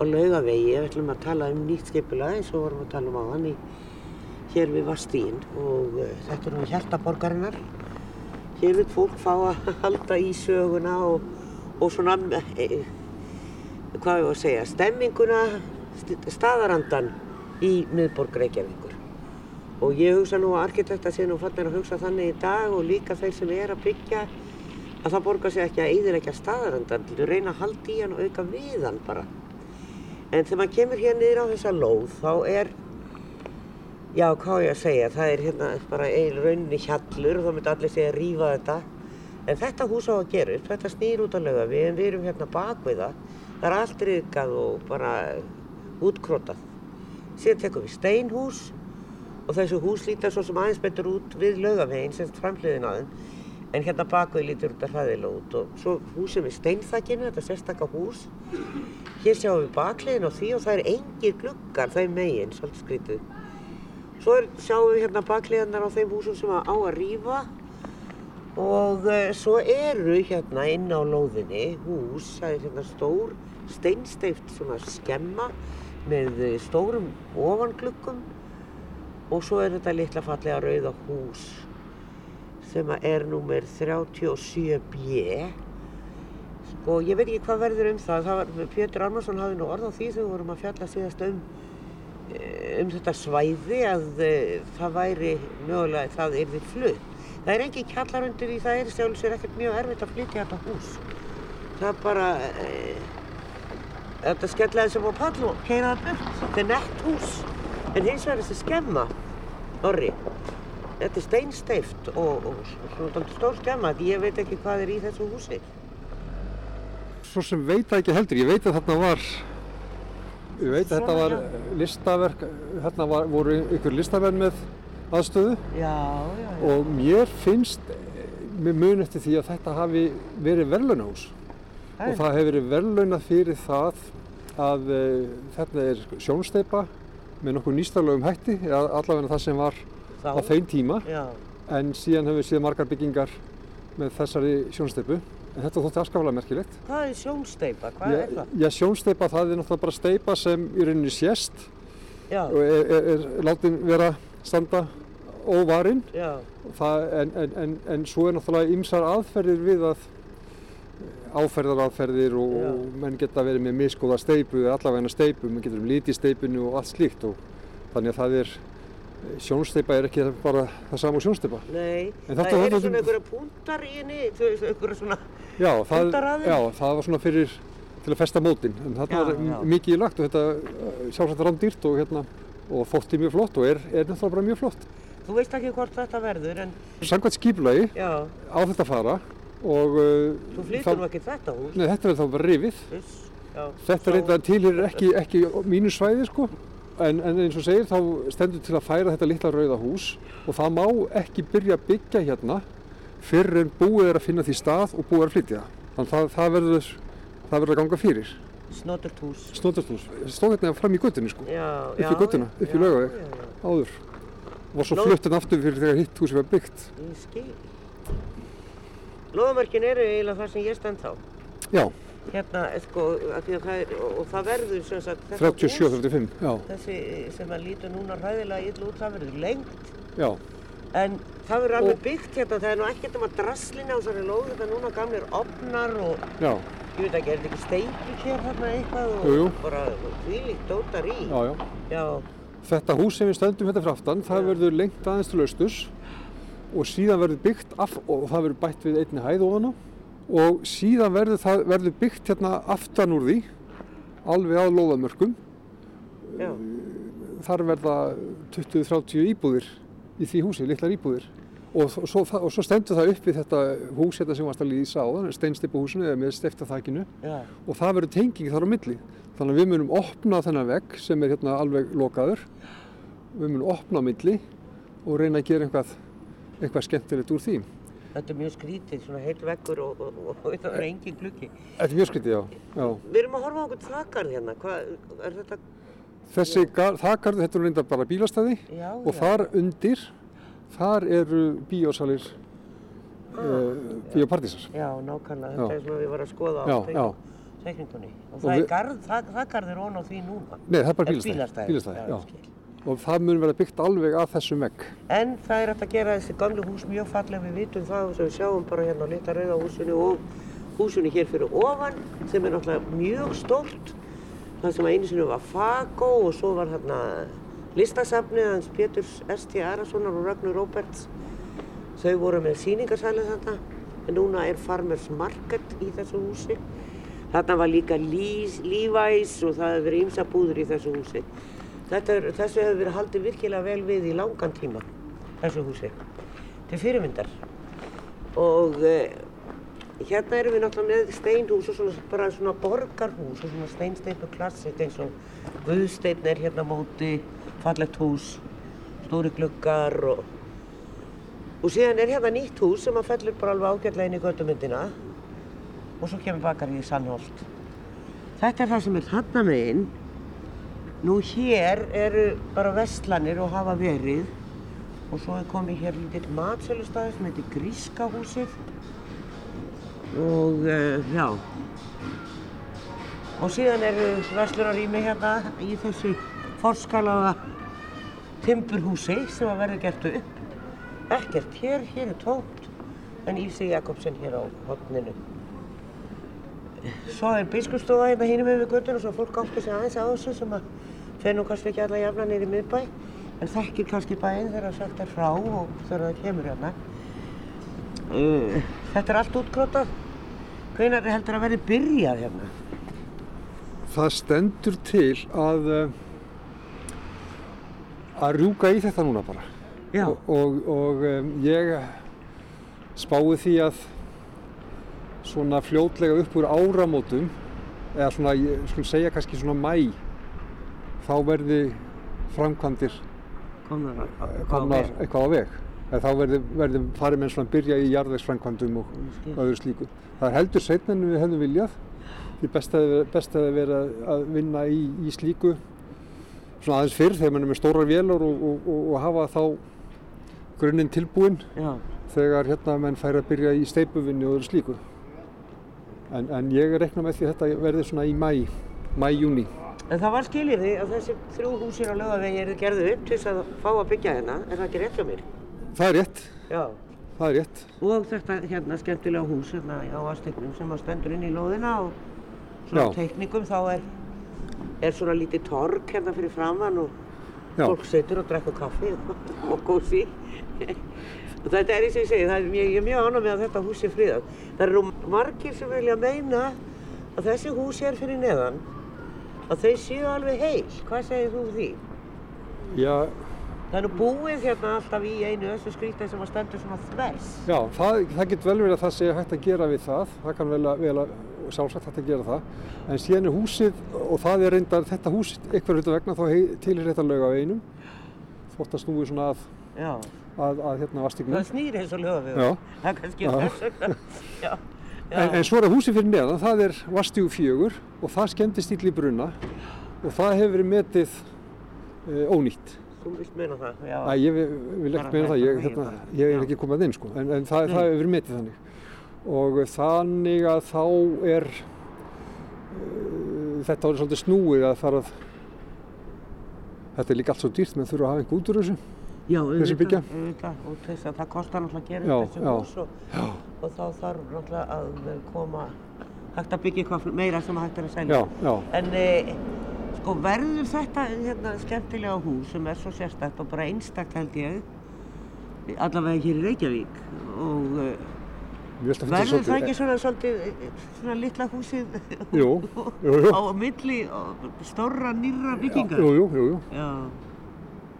á laugavegi við ætlum að tala um nýtt skipulag eins og vorum að tala um á hann í hér við Vastín og uh, þetta er nú hjartaborgarinnar. Hér vil fólk fá að halda í söguna og, og svona, e, hvað ég var að segja, stemminguna, st staðarandan í miðborg Reykjavíkur. Og ég hugsa nú að arkitekta sé nú fannir að hugsa þannig í dag og líka þeir sem er að byggja að það borgar sig ekki að eiðilegja staðarandan til að reyna að halda í hann og auka við hann bara. En þegar maður kemur hér niður á þessa lóð þá er, já hvað ég að segja, það er hérna bara eil rauninni hjallur og þá myndi allir segja að rýfa þetta. En þetta hús á að gera upp, þetta snýr út að löga við en við erum hérna bak við það. Það er allt riðgað og bara útkrótað. Síðan tekum við steinhús og þessu hús lítar svo sem aðeins betur út við lögaveginn sem framhliðin þeim. En hérna bakvið lítur þetta hræðilega út og svo húsum við steinþakkinu, þetta sérstakka hús. Hér sjáum við bakliðin á því og það er engir gluggar þeim megin, svolítið skrítið. Svo er, sjáum við hérna bakliðanar á þeim húsum sem á að rýfa og uh, svo eru hérna inn á lóðinni hús, það er hérna stór steinsteift svona skemma með uh, stórum ofangluggum og svo er þetta litla fallega rauða hús sem er númer 37B sko ég veit ekki hvað verður um það, það var, Pétur Armarsson hafði nú orð á því þegar við vorum að fjalla síðast um um þetta svæði að uh, það væri mögulega það er því flutt. Það er engin kjallar undir því. Það er sjálf sér ekkert mjög erfitt að flytja þetta hús. Það er bara uh, þetta skellaði sem á pall og keiraði burt. Þetta er nett hús en hins vegar þessi skemma orri þetta er steinsteift og, og svona stór skemma því ég veit ekki hvað er í þessu húsi. Svo sem veit það ekki heldur, ég veit að þarna var, ég veit að þetta var listaverk, þarna var, voru ykkur listamenn með aðstöðu. Já, já, já. Og mér finnst, mér mun eftir því að þetta hafi verið verðlaunahús. Og það hefur verið verðlaunað fyrir það að uh, þetta er sjónsteipa með nokkuð nýstarlegum hætti, allavega það sem var Þá- á þeim tíma. Já, en síðan hefur við séð margar byggingar með þessari sjónsteipu en þetta þótti afskaflega merkilegt. hvað er sjónsteipa, hvað er það? Já, sjónsteipa það er náttúrulega bara steipa sem í rauninni sést já, og er, er, er látin vera standa óvarinn en, en, en, en svo er náttúrulega ymsar aðferðir við að áferðaraðferðir og, og menn geta verið með miskóða steipu eða allavegna steipu, menn getur um liti steipinu og allt slíkt og þannig að það er sjónsteipa er ekki bara það sama og sjónsteipa. nei það þetta- eru þetta- svona einhverja púntar í henni einhverja svona Já, það, Púntaraðir? já, það var svona fyrir til að festa mótin, en þarna Já, var já. mikið í lagt og þetta uh, sjálfsagt rándýrt og hérna og þótti mjög flott og er, er náttúrulega mjög flott. þú veist ekki hvort þetta verður en Samkvæmt skipulagi já, á þetta fara og uh, þú flytur nú ekki þetta hús Nei, þetta verður þá bara rifið. Uss, já, Þetta Svo- reynda tilhýrir ekki, ekki mínu svæði sko. En, en eins og segir þá stendur til að færa þetta litla rauða hús og það má ekki byrja að byggja hérna fyrr en búið er að finna því stað og búið er að flytja. Þannig að það, það, verður, það verður að ganga fyrir. snoturt hús Snóðartús. Stóð hérna fram í göttunni sko, já, Upp í götuna, upp í Laugaveg. áður. Var svo Ló- flutt hérna aftur fyrir þegar hitt húsi var byggt. ég skil Lóðamörkin eru eiginlega það sem ég stend þá. Já, hérna, sko, það er, og, það verður sem sagt þetta 37, hús, 35, já, þessi sem að lítur núna ræðilega illa út, það verður lengt. Já. en það verður alveg byggt hérna, það er nú ekkert um að drasslina á þessari lóð, þetta er núna gamlir opnar og Já, ég veit ekki, er þetta ekki steipi hér hérna eitthvað og Jú, jú. bara þvílíkt dótar í? Já, já. já, Þetta hús sem við stöndum hérna fyrir aftan, það verður lengt aðeins til austurs og síðan verður byggt af, og það verður bætt við einni hæð ofan á og síðan verður, það, verður byggt hérna aftan úr því, alveg á lóðamörkum. já, Þar verða 20-30 íbúðir í því húsi, litlar íbúðir. Og, svo, og svo stendur það upp við þetta hús hérna sem varst að lýsa á, steinstipuhúsinu eða með steftaþakinu og það verður tenging þar á milli. Þannig að við munum opna þennan vegg sem er hérna alveg lokaður. Við munum opna á milli og reyna að gera eitthvað, eitthvað skemmtilegt úr því. þetta er mjög skrítið, svona heill veggur og, og, og, og það er engin gluggi Þetta er mjög skrítið, já. já. við erum að horfa á okkur þakkarð hérna, hvað, er þetta Þessi þakkarð, þetta er reynda bara bílastæði já, og já, þar undir, þar eru bíósalir, uh, bíópartísar. já, nákvæmlega, þetta er svona við varum að skoða á teikningunni og það er garð, þakkarð er ón á því núna Nei, það er bara bílastæði. bílastæði, bílastæði og það mun vera byggt alveg að þessum vegg. En það er hægt að gera þessi gamlu hús mjög falleg, við vitum það sem við sjáum bara hérna á litla rauða húsinu og húsinu hér fyrir ofan sem er náttúrulega mjög stórt. Það sem einu sinni var Fagó og svo var hérna listasafnið hans Péturs S.T. Arasonar og Ragnar Róberts. Þau voru með síningarsælið þarna en núna er Farmers Market í þessu húsi. Þarna var líka Levi's og það hefur verið ymsa búður í þessu húsi. Er, þessu hefur verið haldið virkilega vel við í langan tíma, þessu húsi, til fyrirmyndar. Og eh, hérna erum við náttúrulega með steinhús og svona, bara svona borgarhús og svona steinsteipu klassik eins og Guðsteinn er hérna móti, fallegt hús, stóri gluggar og Og síðan er hérna nýtt hús sem að fellur bara alveg ágætlega inn í göttumyndina og svo kemur bakarið í Sannholt. Þetta er það sem er þarna meginn. Nú hér eru bara vestlanir og hafa verið og svo er komið hér lítill matsölustæði sem heitir Gríska húsið og uh, já. Og síðan eru vestlunarými hérna í þessu forskalaða timburhúsi sem að verður gert upp. Ekkert hér, hér er tómt, en Ísi Jakobsen hér á hodninu. Svo er biskupstofa hérna hínum yfir göttun og svo fólk átti sig aðeins á þessu sem að fer nú kannski ekki alla jafna nýri miðbæ, en þekkir kannski bæinn þegar sagt er frá og þegar það kemur hérna. Uh, þetta er allt útgrótað. Hvenær heldur að verði byrjað hérna? Það stendur til að, uh, að rjúka í þetta núna bara. Já. Og, og, og um, ég spái því að svona fljótlega upp úr áramótum, eða svona, ég skulum segja kannski svona mæ, þá verði framkvæmdir Komnar að komnar eitthvað á veg. Eða þá verði, verði farið með svona að byrja í jarðvegsframkvæmdum og öðru slíku. Það er heldur seinna en við hefðum viljað. Því best best hefði verið að- að vinna í, í slíku svona aðeins fyrr þegar mann er með stórar vélar og, og, og, og hafa þá grunninn tilbúinn Já, þegar hérna menn færi að byrja í steipuvinni og öðru slíku. En, en ég reikna með því að þetta verði svona í mæ, mæ-júni. En það var skilirði að þessi þrjú húsir á lögavegi eru gerðu upp til þess að fá að byggja hérna, er það ekki rétt hjá mér? Það er rétt, Já. það er rétt. Og þetta hérna skemmtilega hús hérna á Astegnum sem að stendur inn í lóðina og svona Já. teikningum þá er, er svona lítið torg hérna fyrir framann og Já. fólk setur og drekkur kaffi og kósi. og þetta er eins og ég segi, er ég er mjög ánægð með að þetta hús er friðað. Það eru margir sem vilja meina að þessi hús er fyrir neðan, að þau séu alveg heil. Hvað segir þú því? Já, Það er nú búið hérna alltaf í einu þessu skrítið sem að stendur svona þvers. Já, það, það getur vel verið að það sé hægt að gera við það, það kann vel að, vel að sjálfsagt hægt að gera það, en síðan er húsið, og það er reyndar þetta hús, eitthvað hluta vegna þá tilheyrir þetta laug á einum, þótt að snúi svona að, að, að hérna vastignum. Það snýr eins og lögum. Já. Það er kannski Já. þess vegna. En, en svo er það húsið fyrir neðan, það er vastíu fjögur og það skemmtist illa í brunna og það hefur verið metið e, ónýtt. Þú vilt meina það. Já. Æ, ég vil, vil ekki meina það, ég, þetta hérna, ég er ekki komað inn sko, en, en það, það hefur verið metið þannig. Og þannig að þá er uh, þetta orðið svolítið snúið að fara að þetta er líka allt svo dýrt, menn þurfa að hafa einhver út úr þessu. Já, Þessi byggja? auðvitað, og þess að það kostar náttúrulega að gera Já, já. hús og, og þá þarf náttúrulega að koma hægt að byggja eitthvað meira sem hægt er að selja. Já, já. En e, sko verður þetta hérna, skemmtilega hús sem er svo sérstætt og bara einstakt held ég, allavega hér í Reykjavík og e, verður það ekki svona svolítið, eh, svona litla húsið Jú, jú, jú. á milli og stórra nýrra byggingar? Jú, jú, jú, jú. Já,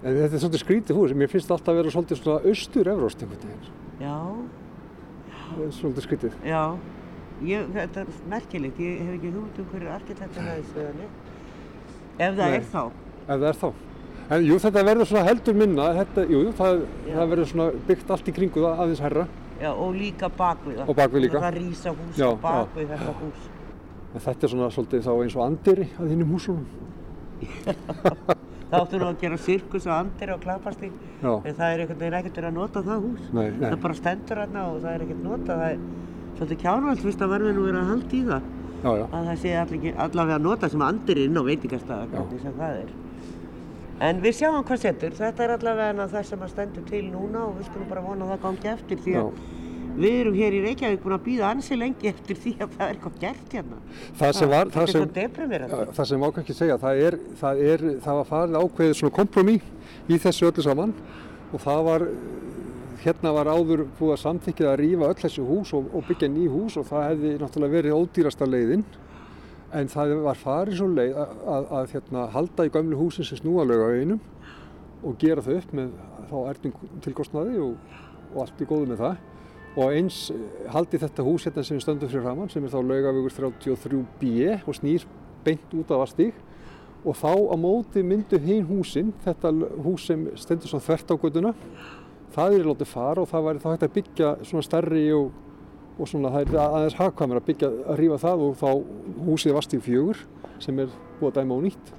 En þetta er svolítið skrítið hús, mér finnst alltaf að vera svolítið svona austur-evróst einhvern veginn. já, Það er Svolítið skrítið. já. Ég, þetta er merkilegt, ég hef ekki hugmynd um hverju arkitektin aðeins við henni. Ef það Nei. er þá. Ef það er þá. En jú, þetta verður svona heldur minna, þetta, jú, það, það verður svona byggt allt í kringu það aðeins herra. Já, og líka bakvið það. Og bak við líka. Það rísa hús Já, og bakvið þetta hús. En þetta er svona svolítið þá eins og andiri að hinnum húsunum. Það áttu nú að gera sirkus og andir og klappastík. Já. En það er einhvern veginn ekkert verið að nota það hús. Nei, nei. Það bara stendur hérna og það er ekkert nota. Það er svolítið kjánvælt fyrst að verður nú verið að halda í það. Já, já. Að það sé allavega, að nota sem andir inn á er. En við sjáum hvað setur. Þetta er allavega það sem að stendur til núna og við skulum bara vona að það gangi eftir því að. Við erum hér í Reykjavík búin að býða ansi lengi eftir því að það er eitthvað gert hérna. Það sem var, það er sem, deprimerandi. það sem má kannski segja, það er, það er, það var farið ákveðið svona kompromi í þessu öllu saman og það var, hérna var áður búið að samþykja að rífa öll þessi hús og, og byggja ný hús og það hefði náttúrulega verið ódýrasta leiðin en það var farið svo leið að, að, að hérna, halda í gömlu húsin sem snúa lögaveinum og gera þau upp með þá erning tilkostnaði og, og allt í góðu með það og eins eh, haldi þetta hús hérna sem við stöndum fyrir framann sem er þá laugavegur 33B og snýr beint út af Vastík og þá á móti myndu hinn húsin, þetta hús sem stendur svo þvert á göduna það er látið fara og það væri þá hægt að byggja svona stærri og, og svona það er aðeins hagkvæmur að byggja að rífa það og þá húsið Vastík fjögur sem er búið að dæma á nýtt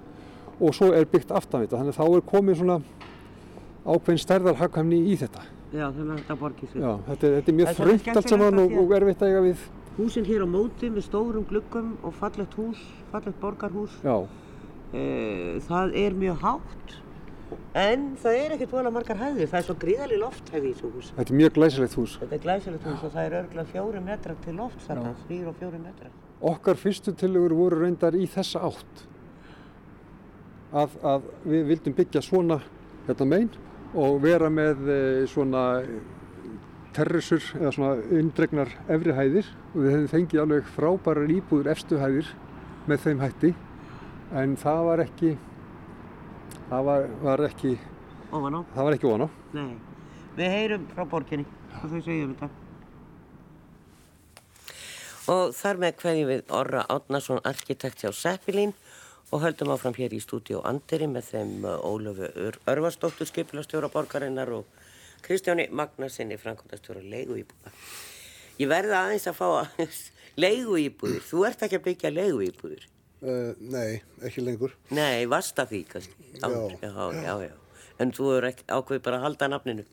og svo er byggt aftan við þetta þannig þá er komið svona ákveðin stærðar hagkvæmni í þetta Já, þannig að þetta borgir sig. Já, þetta er, þetta er mjög er þröngt allt saman og, að og erfitt að eiga við. Húsin hér á móti með stórum gluggum og fallegt hús, fallegt borgarhús. Já, Eh, það er mjög hátt en það er ekkert vola margar hæðir. Það er svo gríðarlega lofthæði í þessu hús. þetta er mjög glæsilegt hús. Þetta er glæsilegt hús og það er örgulega fjóri metrar til loft þarna, þrýr og fjóri metrar. Okkar fyrstu tillögur voru reyndar í þessa átt. Að, að við vildum byggja svona hérna megin og vera með e, svona terrasur eða svona undregnar efri hæðir og við hefðum fengið alveg frábærar íbúður efstu hæðir með þeim hætti en það var ekki það var, var ekki Ofan á? það var ekki vona. Nei. Við heyrum frá borginni og þau segjum þetta. Og þar með hverjum við Orra Átnason, arkitekt hjá Seppilín og höldum áfram hér í stúdíu Anderi með þeim uh, Ólöfu Ör Örvarsdóttur, skipilastjóra borgarinnar og Kristjáni Magnarsinni, framkvæmdastjóra leiguíbúða. Ég verði aðeins að fá að leiguíbúðir. Þú ert ekki að byggja leiguíbúðir. Uh, nei, ekki lengur. Nei, varst að því kannski. Já. Já, já, já. En þú er ekki ákveð bara að halda nafninu.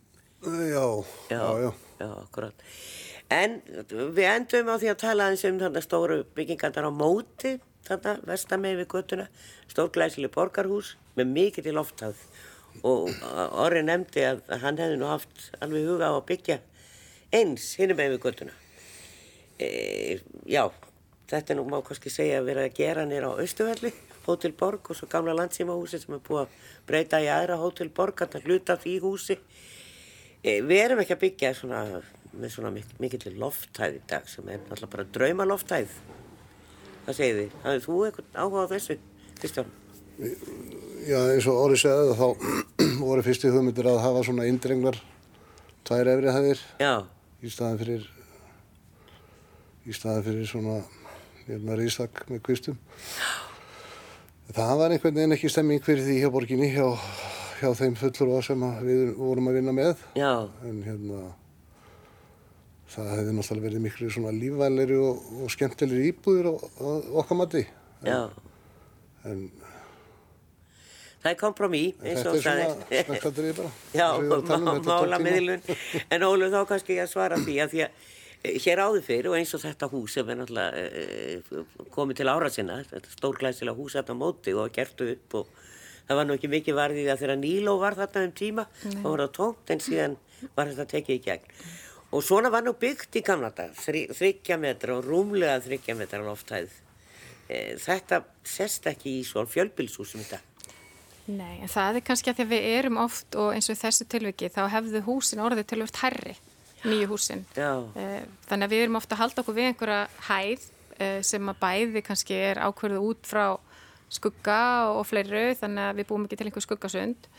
Uh, já, já, já. Já, akkurat. En við endum á því að tala aðeins um þarna stóru byggingarnar á móti, þarna vestamegi við göttuna, stórglæsileg borgarhús með mikið til lofthæð. Og Orri nefndi að hann hefði nú haft alveg huga á að byggja eins hinum með við göttuna. E, já, þetta nú má kannski segja að vera að gera nýra á Östuvelli, Hótel Borg og svo gamla landsímahúsi sem er búið að breyta í aðra Hótel Borg, að hluta því húsi. E, við erum ekki að byggja svona, með svona mik mikill lofthæð í dag sem er náttúrulega bara drauma lofthæð. Hvað segir þið? Hafið þú eitthvað áhuga á þessu, Kristján? Já, eins og Óri segði þá voru fyrstu hugmyndir að hafa svona indregnar tvær efri hæðir Já, í staðan fyrir í staðan fyrir svona hérna rísak með kvistum. Það var einhvern veginn ekki stemming fyrir því hjá borginni hjá, hjá þeim fullur sem að við vorum að vinna með já, en hérna það hefði náttúrulega verið miklu svona lífvænleiri og, og skemmtilegri íbúðir á, á okkar mati já. en Það er kompromí, eins þetta og er svona sagðir. smekkatrið bara Já, eins og ég að tala um, má, þetta tók tíma. málamiðlun. En Ólu þá kannski ég að svara því að því að eh, hér áður fyrir og eins og þetta hús sem er náttúrulega e, komið til ára sinna, þetta stórglæsilega hús þetta móti og gertu upp og það var nú ekki mikið varðið að þegar Níló var þarna um tíma, þá var það tómt en síðan var þetta tekið í gegn. Og svona var nú byggt í gamla dag, þry, þryggja metra og rúmlega þryggja metra lofthæð. E, þetta sest ekki í svo fjölbilshúsum þetta. Nei, en það er kannski að því að við erum oft og eins og þessu tilviki þá hefðu húsin orðið tilvöft herri, nýju húsin. Já. Eh, Þannig að við erum ofta að halda okkur við einhverja hæð eh, sem að bæði kannski er ákverðu út frá skugga og fleiru þannig að við búum ekki til einhver skuggasund.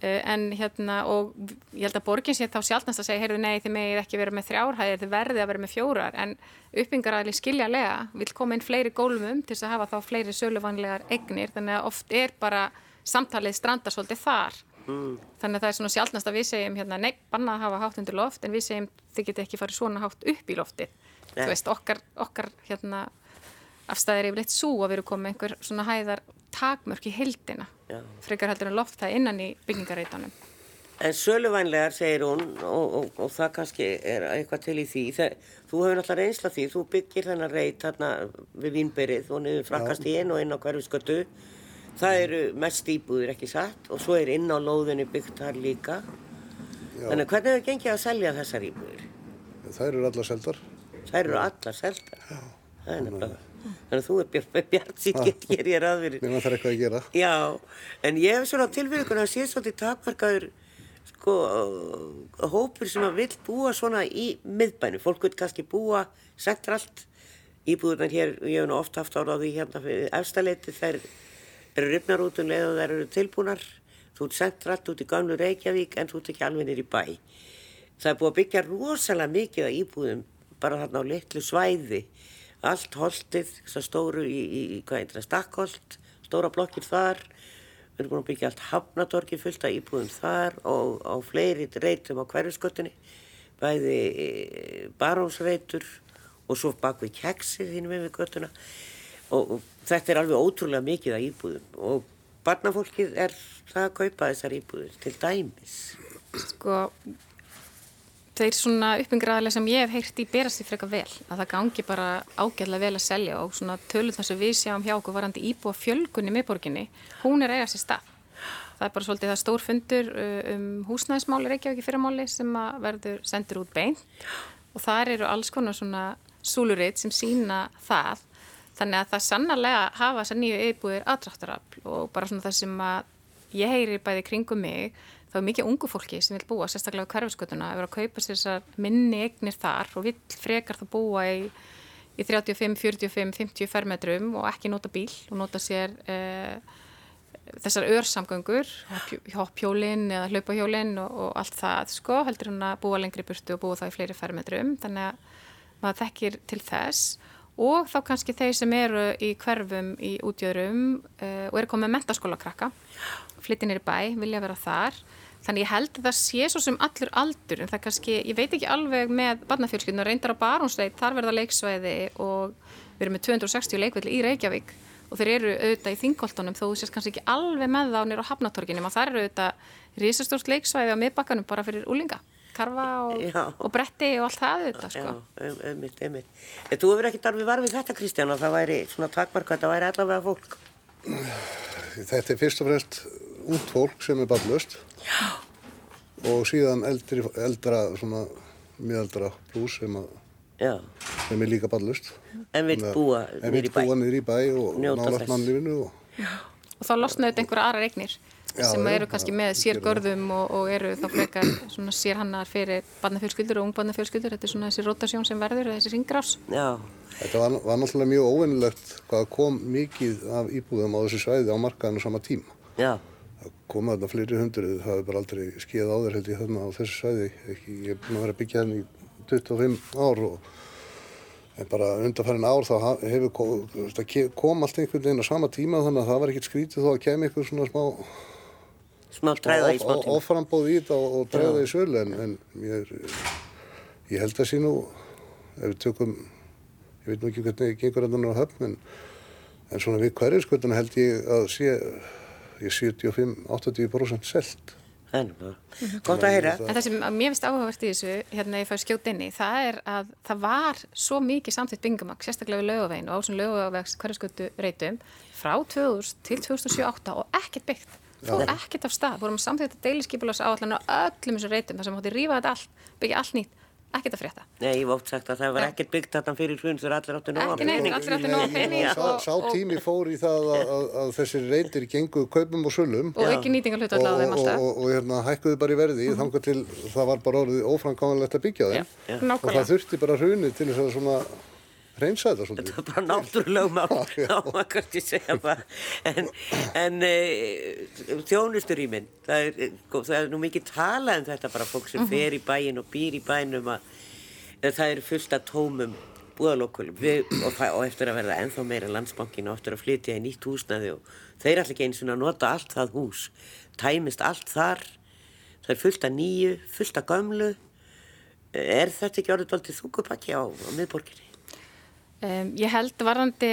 Eh, En hérna, og ég held að borgin sé þá sjálfnast að segja, heyrðu nei, þið megið ekki vera með þrjárhæðir, þið verðið að vera með fjórar, en uppbyggingaræðli skiljalega vil koma inn fleiri gólfum til þess að hafa þá fleiri söluvanlegar eignir, þannig að oft er bara samtalið strandar svolítið þar. Þannig að það er svona sjálfnast að við segjum hérna, nei, bannað að hafa hátt undir loft, en við segjum þið geti ekki farið svona hátt upp í loftið. Nei. Þú veist, okkar, okkar hérna, afstæðir yfirleitt svo að við erum komið einhver svona hæðar takmörk í heildina. Já. Frekar heldur en loft það innan í byggingareitunum. En söluvænlegar, segir hún, og, og, og það kannski er eitthvað til í því. Þegar, þú hefur náttúrulega reynsla því, þú byggir þennan reit þarna við Vínberið og niður frakkast í einn og inn á hverju skötu. Það eru mest íbúðir ekki satt og svo er inn á lóðinu byggt þar líka. Já. Þannig hvernig hefur gengið að selja þessar íbúðir? Þær eru allar seldar. Þær eru allar seldar. Það er nefnilega. Þannig að þú er bjart, bjart sítt get ég er að fyrir. Mér það er eitthvað að gera. Já, en ég hef svona tilfyrkun að sé svolítið takmarkaður sko, hópur sem að vill búa svona í miðbænu. Fólk vil kannski búa sentralt íbúðunar hér, ég hef nú oft haft ára á því hérna fyrir efstaleiti, þær eru ripnar út um leið og þær eru tilbúnar. Þú ert sentralt út í gamlu Reykjavík en þú ert ekki alveg nýr í bæ. Það er búið að byggja rosalega mikið að íbúðum bara þarna á litlu svæði. Allt holtið, þess að stóru í, í, í hvað heitir það, stakkholt, stóra blokkir þar. Við erum búin að byggja allt hafnatorki fullt af íbúðum þar og á fleiri reytum á hverjusgötunni. Bæði e, barónsreitur og svo bak við keksið þínu með við götuna. Og, og þetta er alveg ótrúlega mikið af íbúðum og barnafólkið er það að kaupa þessar íbúður til dæmis. Sko, þeir svona uppingraðilega sem ég hef heyrt í berast því frekar vel að það gangi bara ágæðlega vel að selja og svona tölum þess að við sjáum hjá okkur varandi íbúa fjölgunni miðborginni, hún er eiga sér stað. Það er bara svolítið það stór fundur uh, um húsnæðismáli Reykjavík í fyrramáli sem að verður sendur út bein og þar eru alls konar svona súluritt sem sína það þannig að það sannarlega hafa þessar nýju yfirbúðir aðdráttarafl og bara svona það sem að ég heyri bæði kringum mig þá er mikið ungu fólki sem vil búa sérstaklega á hverfiskötuna að vera að kaupa sér þessar minni egnir þar og vil frekar það búa í, í 35, 45, 50 fermetrum og ekki nota bíl og nota sér eh, þessar örsamgöngur, hoppjólinn eða hlaupahjólinn og, og allt það sko, heldur hún að búa lengri burtu og búa það í fleiri fermetrum, þannig að maður þekkir til þess og þá kannski þeir sem eru í hverfum í útjöðrum uh, og eru komið mentaskóla krakka, flyttinir í bæ, vilja vera þar. Þannig ég held að það sé svo sem allur aldur en það kannski, ég veit ekki alveg með barnafjölskyldinu, reyndar á Barónsveit, þar verða leiksvæði og við erum með 260 leikvelli í Reykjavík. Og þeir eru auðvitað í þingoltunum þó þú sést kannski ekki alveg með þá nýra á Hafnatorginum og það eru auðvitað risastórt leiksvæði á miðbakkanum bara fyrir úlinga, karfa og, og bretti og allt það auðvitað sko. Já, um, ummitt, ummitt. Þú hefur ekkert alveg varfið þetta Kristján og það væri svona takmarka, þetta væri allavega fólk. Þetta er fyrst og fremst út fólk sem er ballust og síðan eldri, eldra, svona miðaldra pluss sem, sem er líka ballust. En vil búa nýri bæ. En vil búa nýri bæ og nálat mannlifinu. Og... og þá losnaðu þetta einhverja aðra regnir sem já, eru kannski með sér görðum og, og eru þá frekar svona sér hannar fyrir barnafjölskyldur og ungbandafjölskyldur. Þetta er svona þessi rotasjón sem verður, þessi ringrás. Já. Þetta var, var náttúrulega mjög óvinnilegt hvað kom mikið af íbúðum á þessu svæði á markaðinu sama tíma. Já koma þarna fleiri hundruð, það hefur bara aldrei skeið á þér held ég þarna á þessu svæði ekki, ég er búin að vera að byggja henni í 25 ár og en bara undanfærin ár þá hefur kom, kom allt einhvern veginn á sama tíma þannig að það var ekkert skrítið þó að kem einhver svona smá smá træða í smá tíma oframbóð í þetta og, og træða í sölu en, en ég, ég held að sé nú ef við tökum ég veit nú ekki hvernig gengur þetta á höfn en, en svona við hverjuskötuna held ég að sé ég 75-80% selt. Er bara gott að heyra. En það sem mér finnst áhugavert í þessu, hérna ég fær skjótt inni, það er að það var svo mikið samtitt byggingamag, sérstaklega við lögavegin og á svona lögavegs hverjaskötu reytum frá 2000 til 2007-08 og ekkert byggt. Fór ekkert af stað, vorum samtitt að deiliskypulas áallan á öllum þessu reytum, þar sem hótti rífa þetta allt, byggja allt nýtt ekkert að frétta. Nei, ég oft sagt að það var ekkert byggt þarna fyrir hrun þegar allir áttu nóga pening. Ekki neitt, allir áttu nóga pening. Sá, sá tími fór í það að, að, að þessir reyndir genguð kaupum og sölum. Og ekki nýtingar hlut allavega þeim alltaf. Og, og, og hérna hækkuðu bara í verði mm -hmm. þangar til það var bara orðið óframkáðanlegt að byggja þeim. Já, já. Og það þurfti bara hrunið til þess að svona reynsa þetta svolítið. Þetta er bara náttúrulega mál, þá maður kannski segja bara. En, en e, þjónusturýminn, það, það er nú mikið talað um þetta bara fólk sem -hmm. fer í bæin og býr í bænum að það eru fullt af tómum búðalokkulum og, og eftir að verða ennþá meira landsbankin og eftir að flytja í nýtt húsnaði og þeir ætla ekki eins og að nota allt það hús, tæmist allt þar, það er fullt af nýju, fullt af gömlu. Er þetta ekki orðið aldrei þungupakki á, á miðborginni? Um, ég held varðandi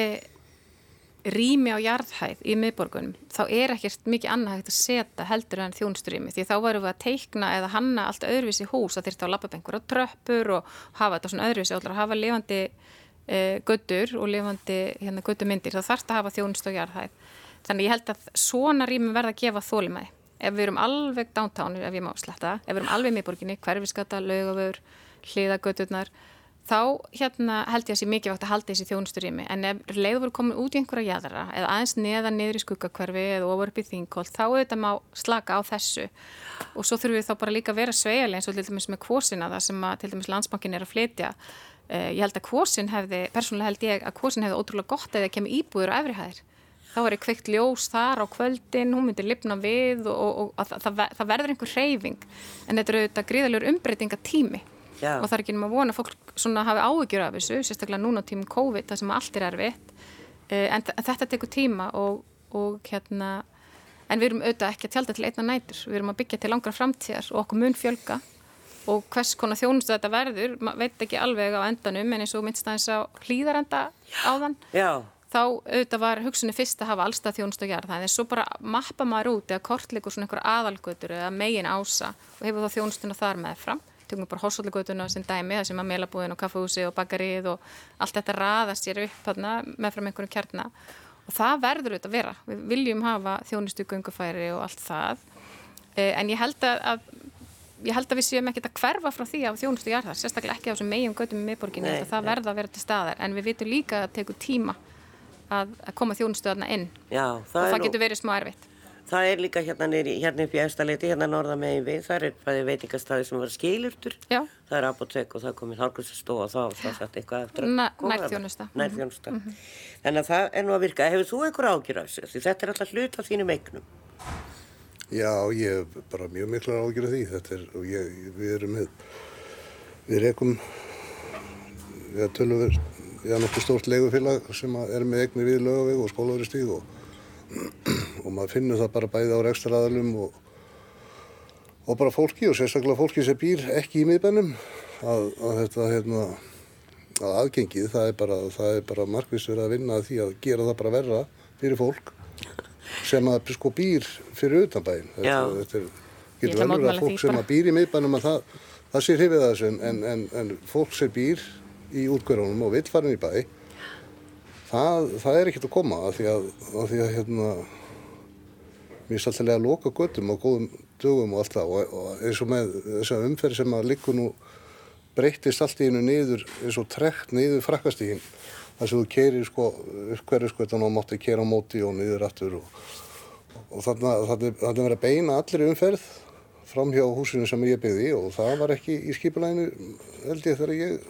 rými á jarðhæð í miðborgunum þá er ekkert mikið annað hægt að setja heldur en þjónusturými því þá varum við að teikna eða hanna allt öðruvísi hús að þurfti að lappa bengur á tröppur og hafa þetta svona öðruvísi og hafa lifandi e, göttur og lifandi hérna, göttumyndir þá þarfst að hafa þjónust á jarðhæð Þannig ég held að svona rýmum verða að gefa þólimæði. Ef við erum alveg downtown, ef ég má sletta, ef við erum alveg miðborginni, hverfiskata, laugavör, hliðagöturnar, þá hérna held ég að sé mikið vakt að halda þessi þjónusturými. En ef leiður voru komin út í einhverja jæðara eða aðeins neðan niður í skuggakverfi eða ofur upp í þingkól, þá auðvitað má slaka á þessu. Og svo þurfum við þá bara líka að vera sveigali eins og til dæmis með kvósina það sem að til dæmis landsbankin er að flytja. Uh, ég held að kvósin hefði, persónulega held ég að kvósin hefði ótrúlega gott eða kemur íbúður á efrihæðir þá er kveikt ljós þar á kvöldin, hún myndir lifna við og, og, og það, það verður einhver reyfing en þetta eru auðvitað gríðalegur umbreytinga tími Já. og það er ekki um að vona að fólk hafi áhugjur af þessu, sérstaklega núna tímum COVID, það sem allt er erfitt. Eh, en þetta tekur tíma og, og hérna en við erum auðvitað ekki að tjálta til einna nætur. Við erum að byggja til langra framtíðar og okkur mun fjölga. Og hvers konar þjónustu þetta verður, maður veit ekki alveg á endanum en eins og minnst aðeins á hlýðarenda áðan Já. þá auðvitað var hugsunni fyrst að hafa allstað þjónust og gerð. Það en svo bara mappa maður út eða kortleikur svona einhver aðalgötur eða megin ása og hefur þá þjónustuna þar með fram tökum bara horsallagötuna sem dæmi það sem að meilabúðin og kaffahúsi og bakarið og allt þetta raðast sér upp þarna með fram einhverjum kjarna. Og það verður auðvitað að vera. Við viljum hafa þjónustu gungufæri og allt það. E, en ég held að, ég held að við séum ekkert að hverfa frá því að þjónustu jarðar, sérstaklega ekki á þessum megin götum í miðborginni, það verða að vera til staðar. En við vitum líka að það tekur tíma að, að koma þjónustöðarna inn. Já, það og það nú, getur verið smá erfitt. Það er líka hérna nýri, hérna upp í efstaleiti, hérna norða megin við, það er bæði veitingastæði sem var skilurtur, Já. það er apotek og það komið hálfgruðsastóð og þá það satt eitthvað eftir að koma. Nærþjónusta. Nærþjónusta. Mm -hmm. Þannig að það er nú að virka. Hefur þú einhver ágjur af þessu? Þetta er alltaf hlut af þínum eignum. Já, ég hef bara mjög miklar ágjur af því. Þetta er, og ég, við erum með, við rekum, við tölum við já, nokkuð stórt legufélag sem er með eignir við lögaveg og skólaverið stíð og, og maður finnur það bara bæði á rekstraðalum og, og bara fólki og sérstaklega fólki sem býr ekki í miðbænum að, að þetta hérna að aðgengið það er bara, bara markvist verið að vinna að því að gera það bara verra fyrir fólk sem að sko býr fyrir utanbæin þetta, þetta er, getur vel verið að fólk sem að býr í miðbænum að það, það sé hrifið að þessu en, en, en fólk sem býr í útkverðunum og vill farin í bæ það, það er ekkert að koma af því að, að, því að hérna, mér er svolítið að loka göttum á góðum dögum og allt það. Og, og eins og með þessa umferð sem að líka nú breytist allt í hennu niður eins og trekt niður frakkastígin þar sem þú keirir sko upp hverju skvötan og mátti keira á móti og niður aftur og, og að það er að beina allir umferð fram hjá húsinu sem ég byggði og það var ekki í skipulæginu held ég þegar ég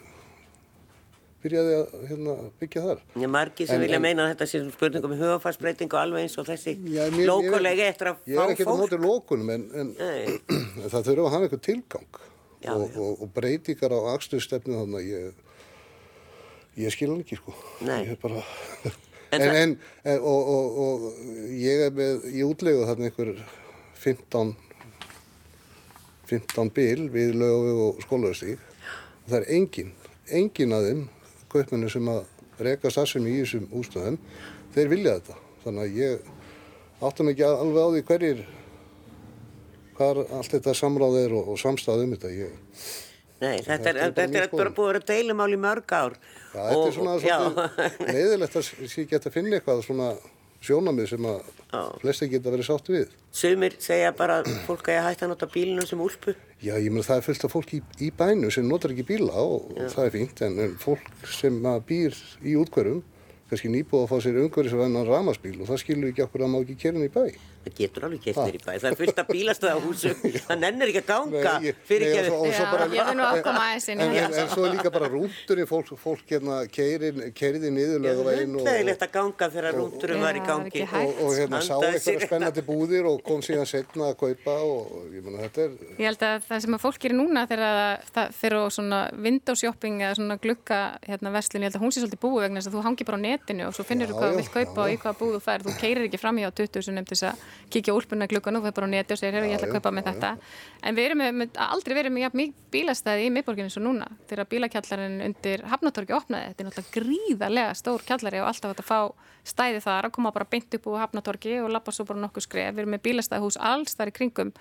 byrjaði að hérna, byggja þar. Já, margi sem en, vilja en, meina að þetta sé spurningum um hugafarsbreyting og alveg eins og þessi lókulegi eftir að fá fólk. Ég er ekki á mótið lókunum en, en það þurfa að hafa eitthvað tilgang já, og, já. Og, og breytingar á axturstefnu þannig að ég, ég skilur ekki sko. Nei. Ég er bara... en og, og ég er með í útlegu þarna einhver 15 15 bil við lögu og skólaustík og það er engin, engin að þeim kaupmennu sem að reyka starfsemi í þessum ústöðum, þeir vilja þetta. Þannig að ég áttum ekki alveg á því hverjir, hvað allt þetta samráð er og, og samstað um þetta. Ég, Nei, þetta er, þetta er, þetta er bara búið að vera deilumál í mörg ár. Já, og, þetta er svona svolítið leiðilegt að ég geta að finna eitthvað svona sjónamið sem að flesti geta verið sátt við. Sumir segja bara fólk að hætta að nota bílinu sem úlpu. Já, ég meina það er fullt af fólk í, í bænu sem notar ekki bíla og, og það er fínt en, fólk sem býr í útkverðum kannski nýbúið að fá sér umhverfisvennan ramaspíl og það skilur ekki okkur að má ekki kerna í bæ. Það getur alveg þér í bæ. Það er fullt af bílastöðahúsum. Það nennir ekki að ganga fyrir ekki að... Já, ég er nú afkoma aðeins inn í það. En svo líka bara rúndurinn, fólk, fólk hérna keiriði niðurlega veginn. Það er hundlegilegt að ganga þegar rúndurinn var í gangi. Og, og hérna sá eitthvað spennandi búðir og kom síðan setna að kaupa og ég menna þetta er... Ég held að það sem að fólk gerir núna þegar það fyrir svona window shopping eða svona glukka hérna að að netinu og svo finnir þú hvað þú vilt kaupa og í hvað búð þú fær. Þú keirir ekki fram í á 20 sem nefndis að kíkja úlpunna klukkan og fyrir bara á neti og segir, hér, ég ætla að kaupa með þetta. En við erum með, aldrei verið með bílastæði í miðborginu svo núna. Þegar bílakjallarinn undir Hafnatorgi opnaði, þetta er náttúrulega gríðarlega stór kjallari og alltaf þetta fá stæði þar að koma bara beint upp úr Hafnatorgi og lappa svo bara nokkuð skref. Við erum með bílastæðihús alls þar í kringum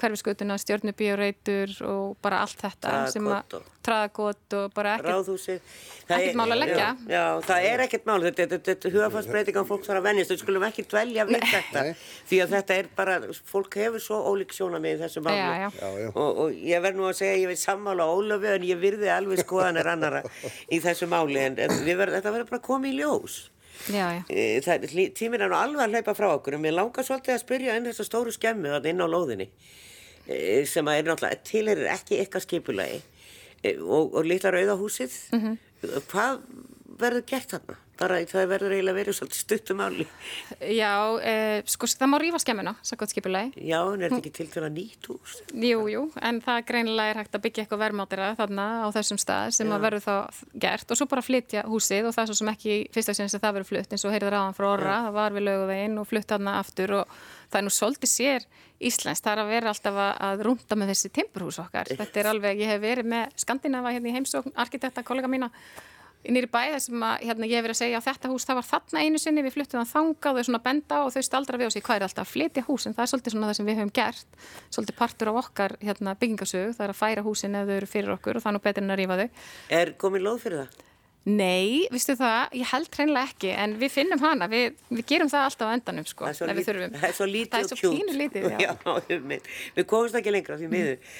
hverfiskutuna, stjórnubíóreitur og bara allt þetta sem að Traðakot og- bara ekkert Ráðhúsið. Það Ekkert er- mál að leggja. Já, já, það er ekkert mál. Þetta, þetta, þetta er hugafarsbreytingan fólk þarf að venjast. Við skulum ekki dvelja við þetta. Því að þetta er bara, fólk hefur svo ólík sjóna með þessu já. Og, og ég verð nú að segja, ég veit sammála Ólafi en ég virði alveg skoðanir annara í þessu máli. En, en við verð, þetta verður bara koma í ljós. Já, já. E, Það, tíminn er nú alveg að hlaupa frá okkur en mér langar svolítið að spyrja inn þessa stóru skemmu þarna inn á lóðinni e, sem að er náttúrulega tilherir ekki ykkar skipulagi e, og, og litla rauðahúsið Mhm. hvað verður gert þarna? Bara það verður eiginlega verið svolítið stuttumáli Já, eh, sko það má rífa skemmuna, sakot skipulagi. Já, en er þetta ekki til til að nýtt hús? Jú, jú, en það greinilega er hægt að byggja eitthvað verðmátira þarna á þessum stað sem að verður þá gert og svo bara flytja húsið og það svo sem ekki fyrsta sinni sem það verður flutt eins og heyrður aðan frá orra, það var við löguveginn og flutt þarna aftur og það er nú svolítið sér Íslands, það er að vera alltaf að, að rúnda með þessi timburhús okkar. Þetta er alveg, ég hef verið með Skandinava hérna í heimsókn, arkitekta, kollega mína nýri bæða sem að hérna, ég hef verið að segja að þetta hús það var þarna einu sinni, við fluttum það þangað og þau svona benda og þau staldra við og segja hvað er alltaf að flytja hús en það er svolítið svona það sem við höfum gert svolítið partur af okkar hérna, byggingasögu það er að færa húsin ef þau eru fyrir okkur og nú betur en að rífa þau Er komin lóð fyrir það? Nei, vistu það, ég held hreinlega ekki en við finnum hana, við, við gerum það alltaf á endanum sko, ef við þurfum það er svo lítið Það er og svo kjút. pínu lítið, já, já einmitt. Við komumst ekki lengra því miður.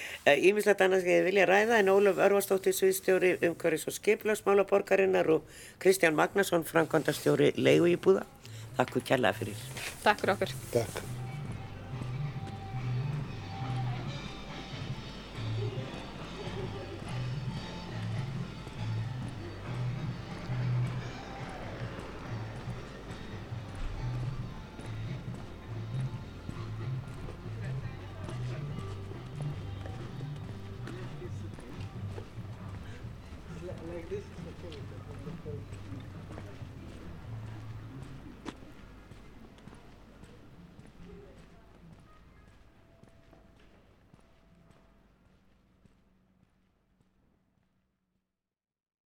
Ímislegt annars ég vilja ræða en Ólaf Örvarsdóttir, sviðstjóri umhverfis og skiplarsmála borgarinnar og Kristján Magnason, framkvæmdastjóri leigu í búða. Takk fyrir kærlega fyrir. Takk fyrir okkur Takk.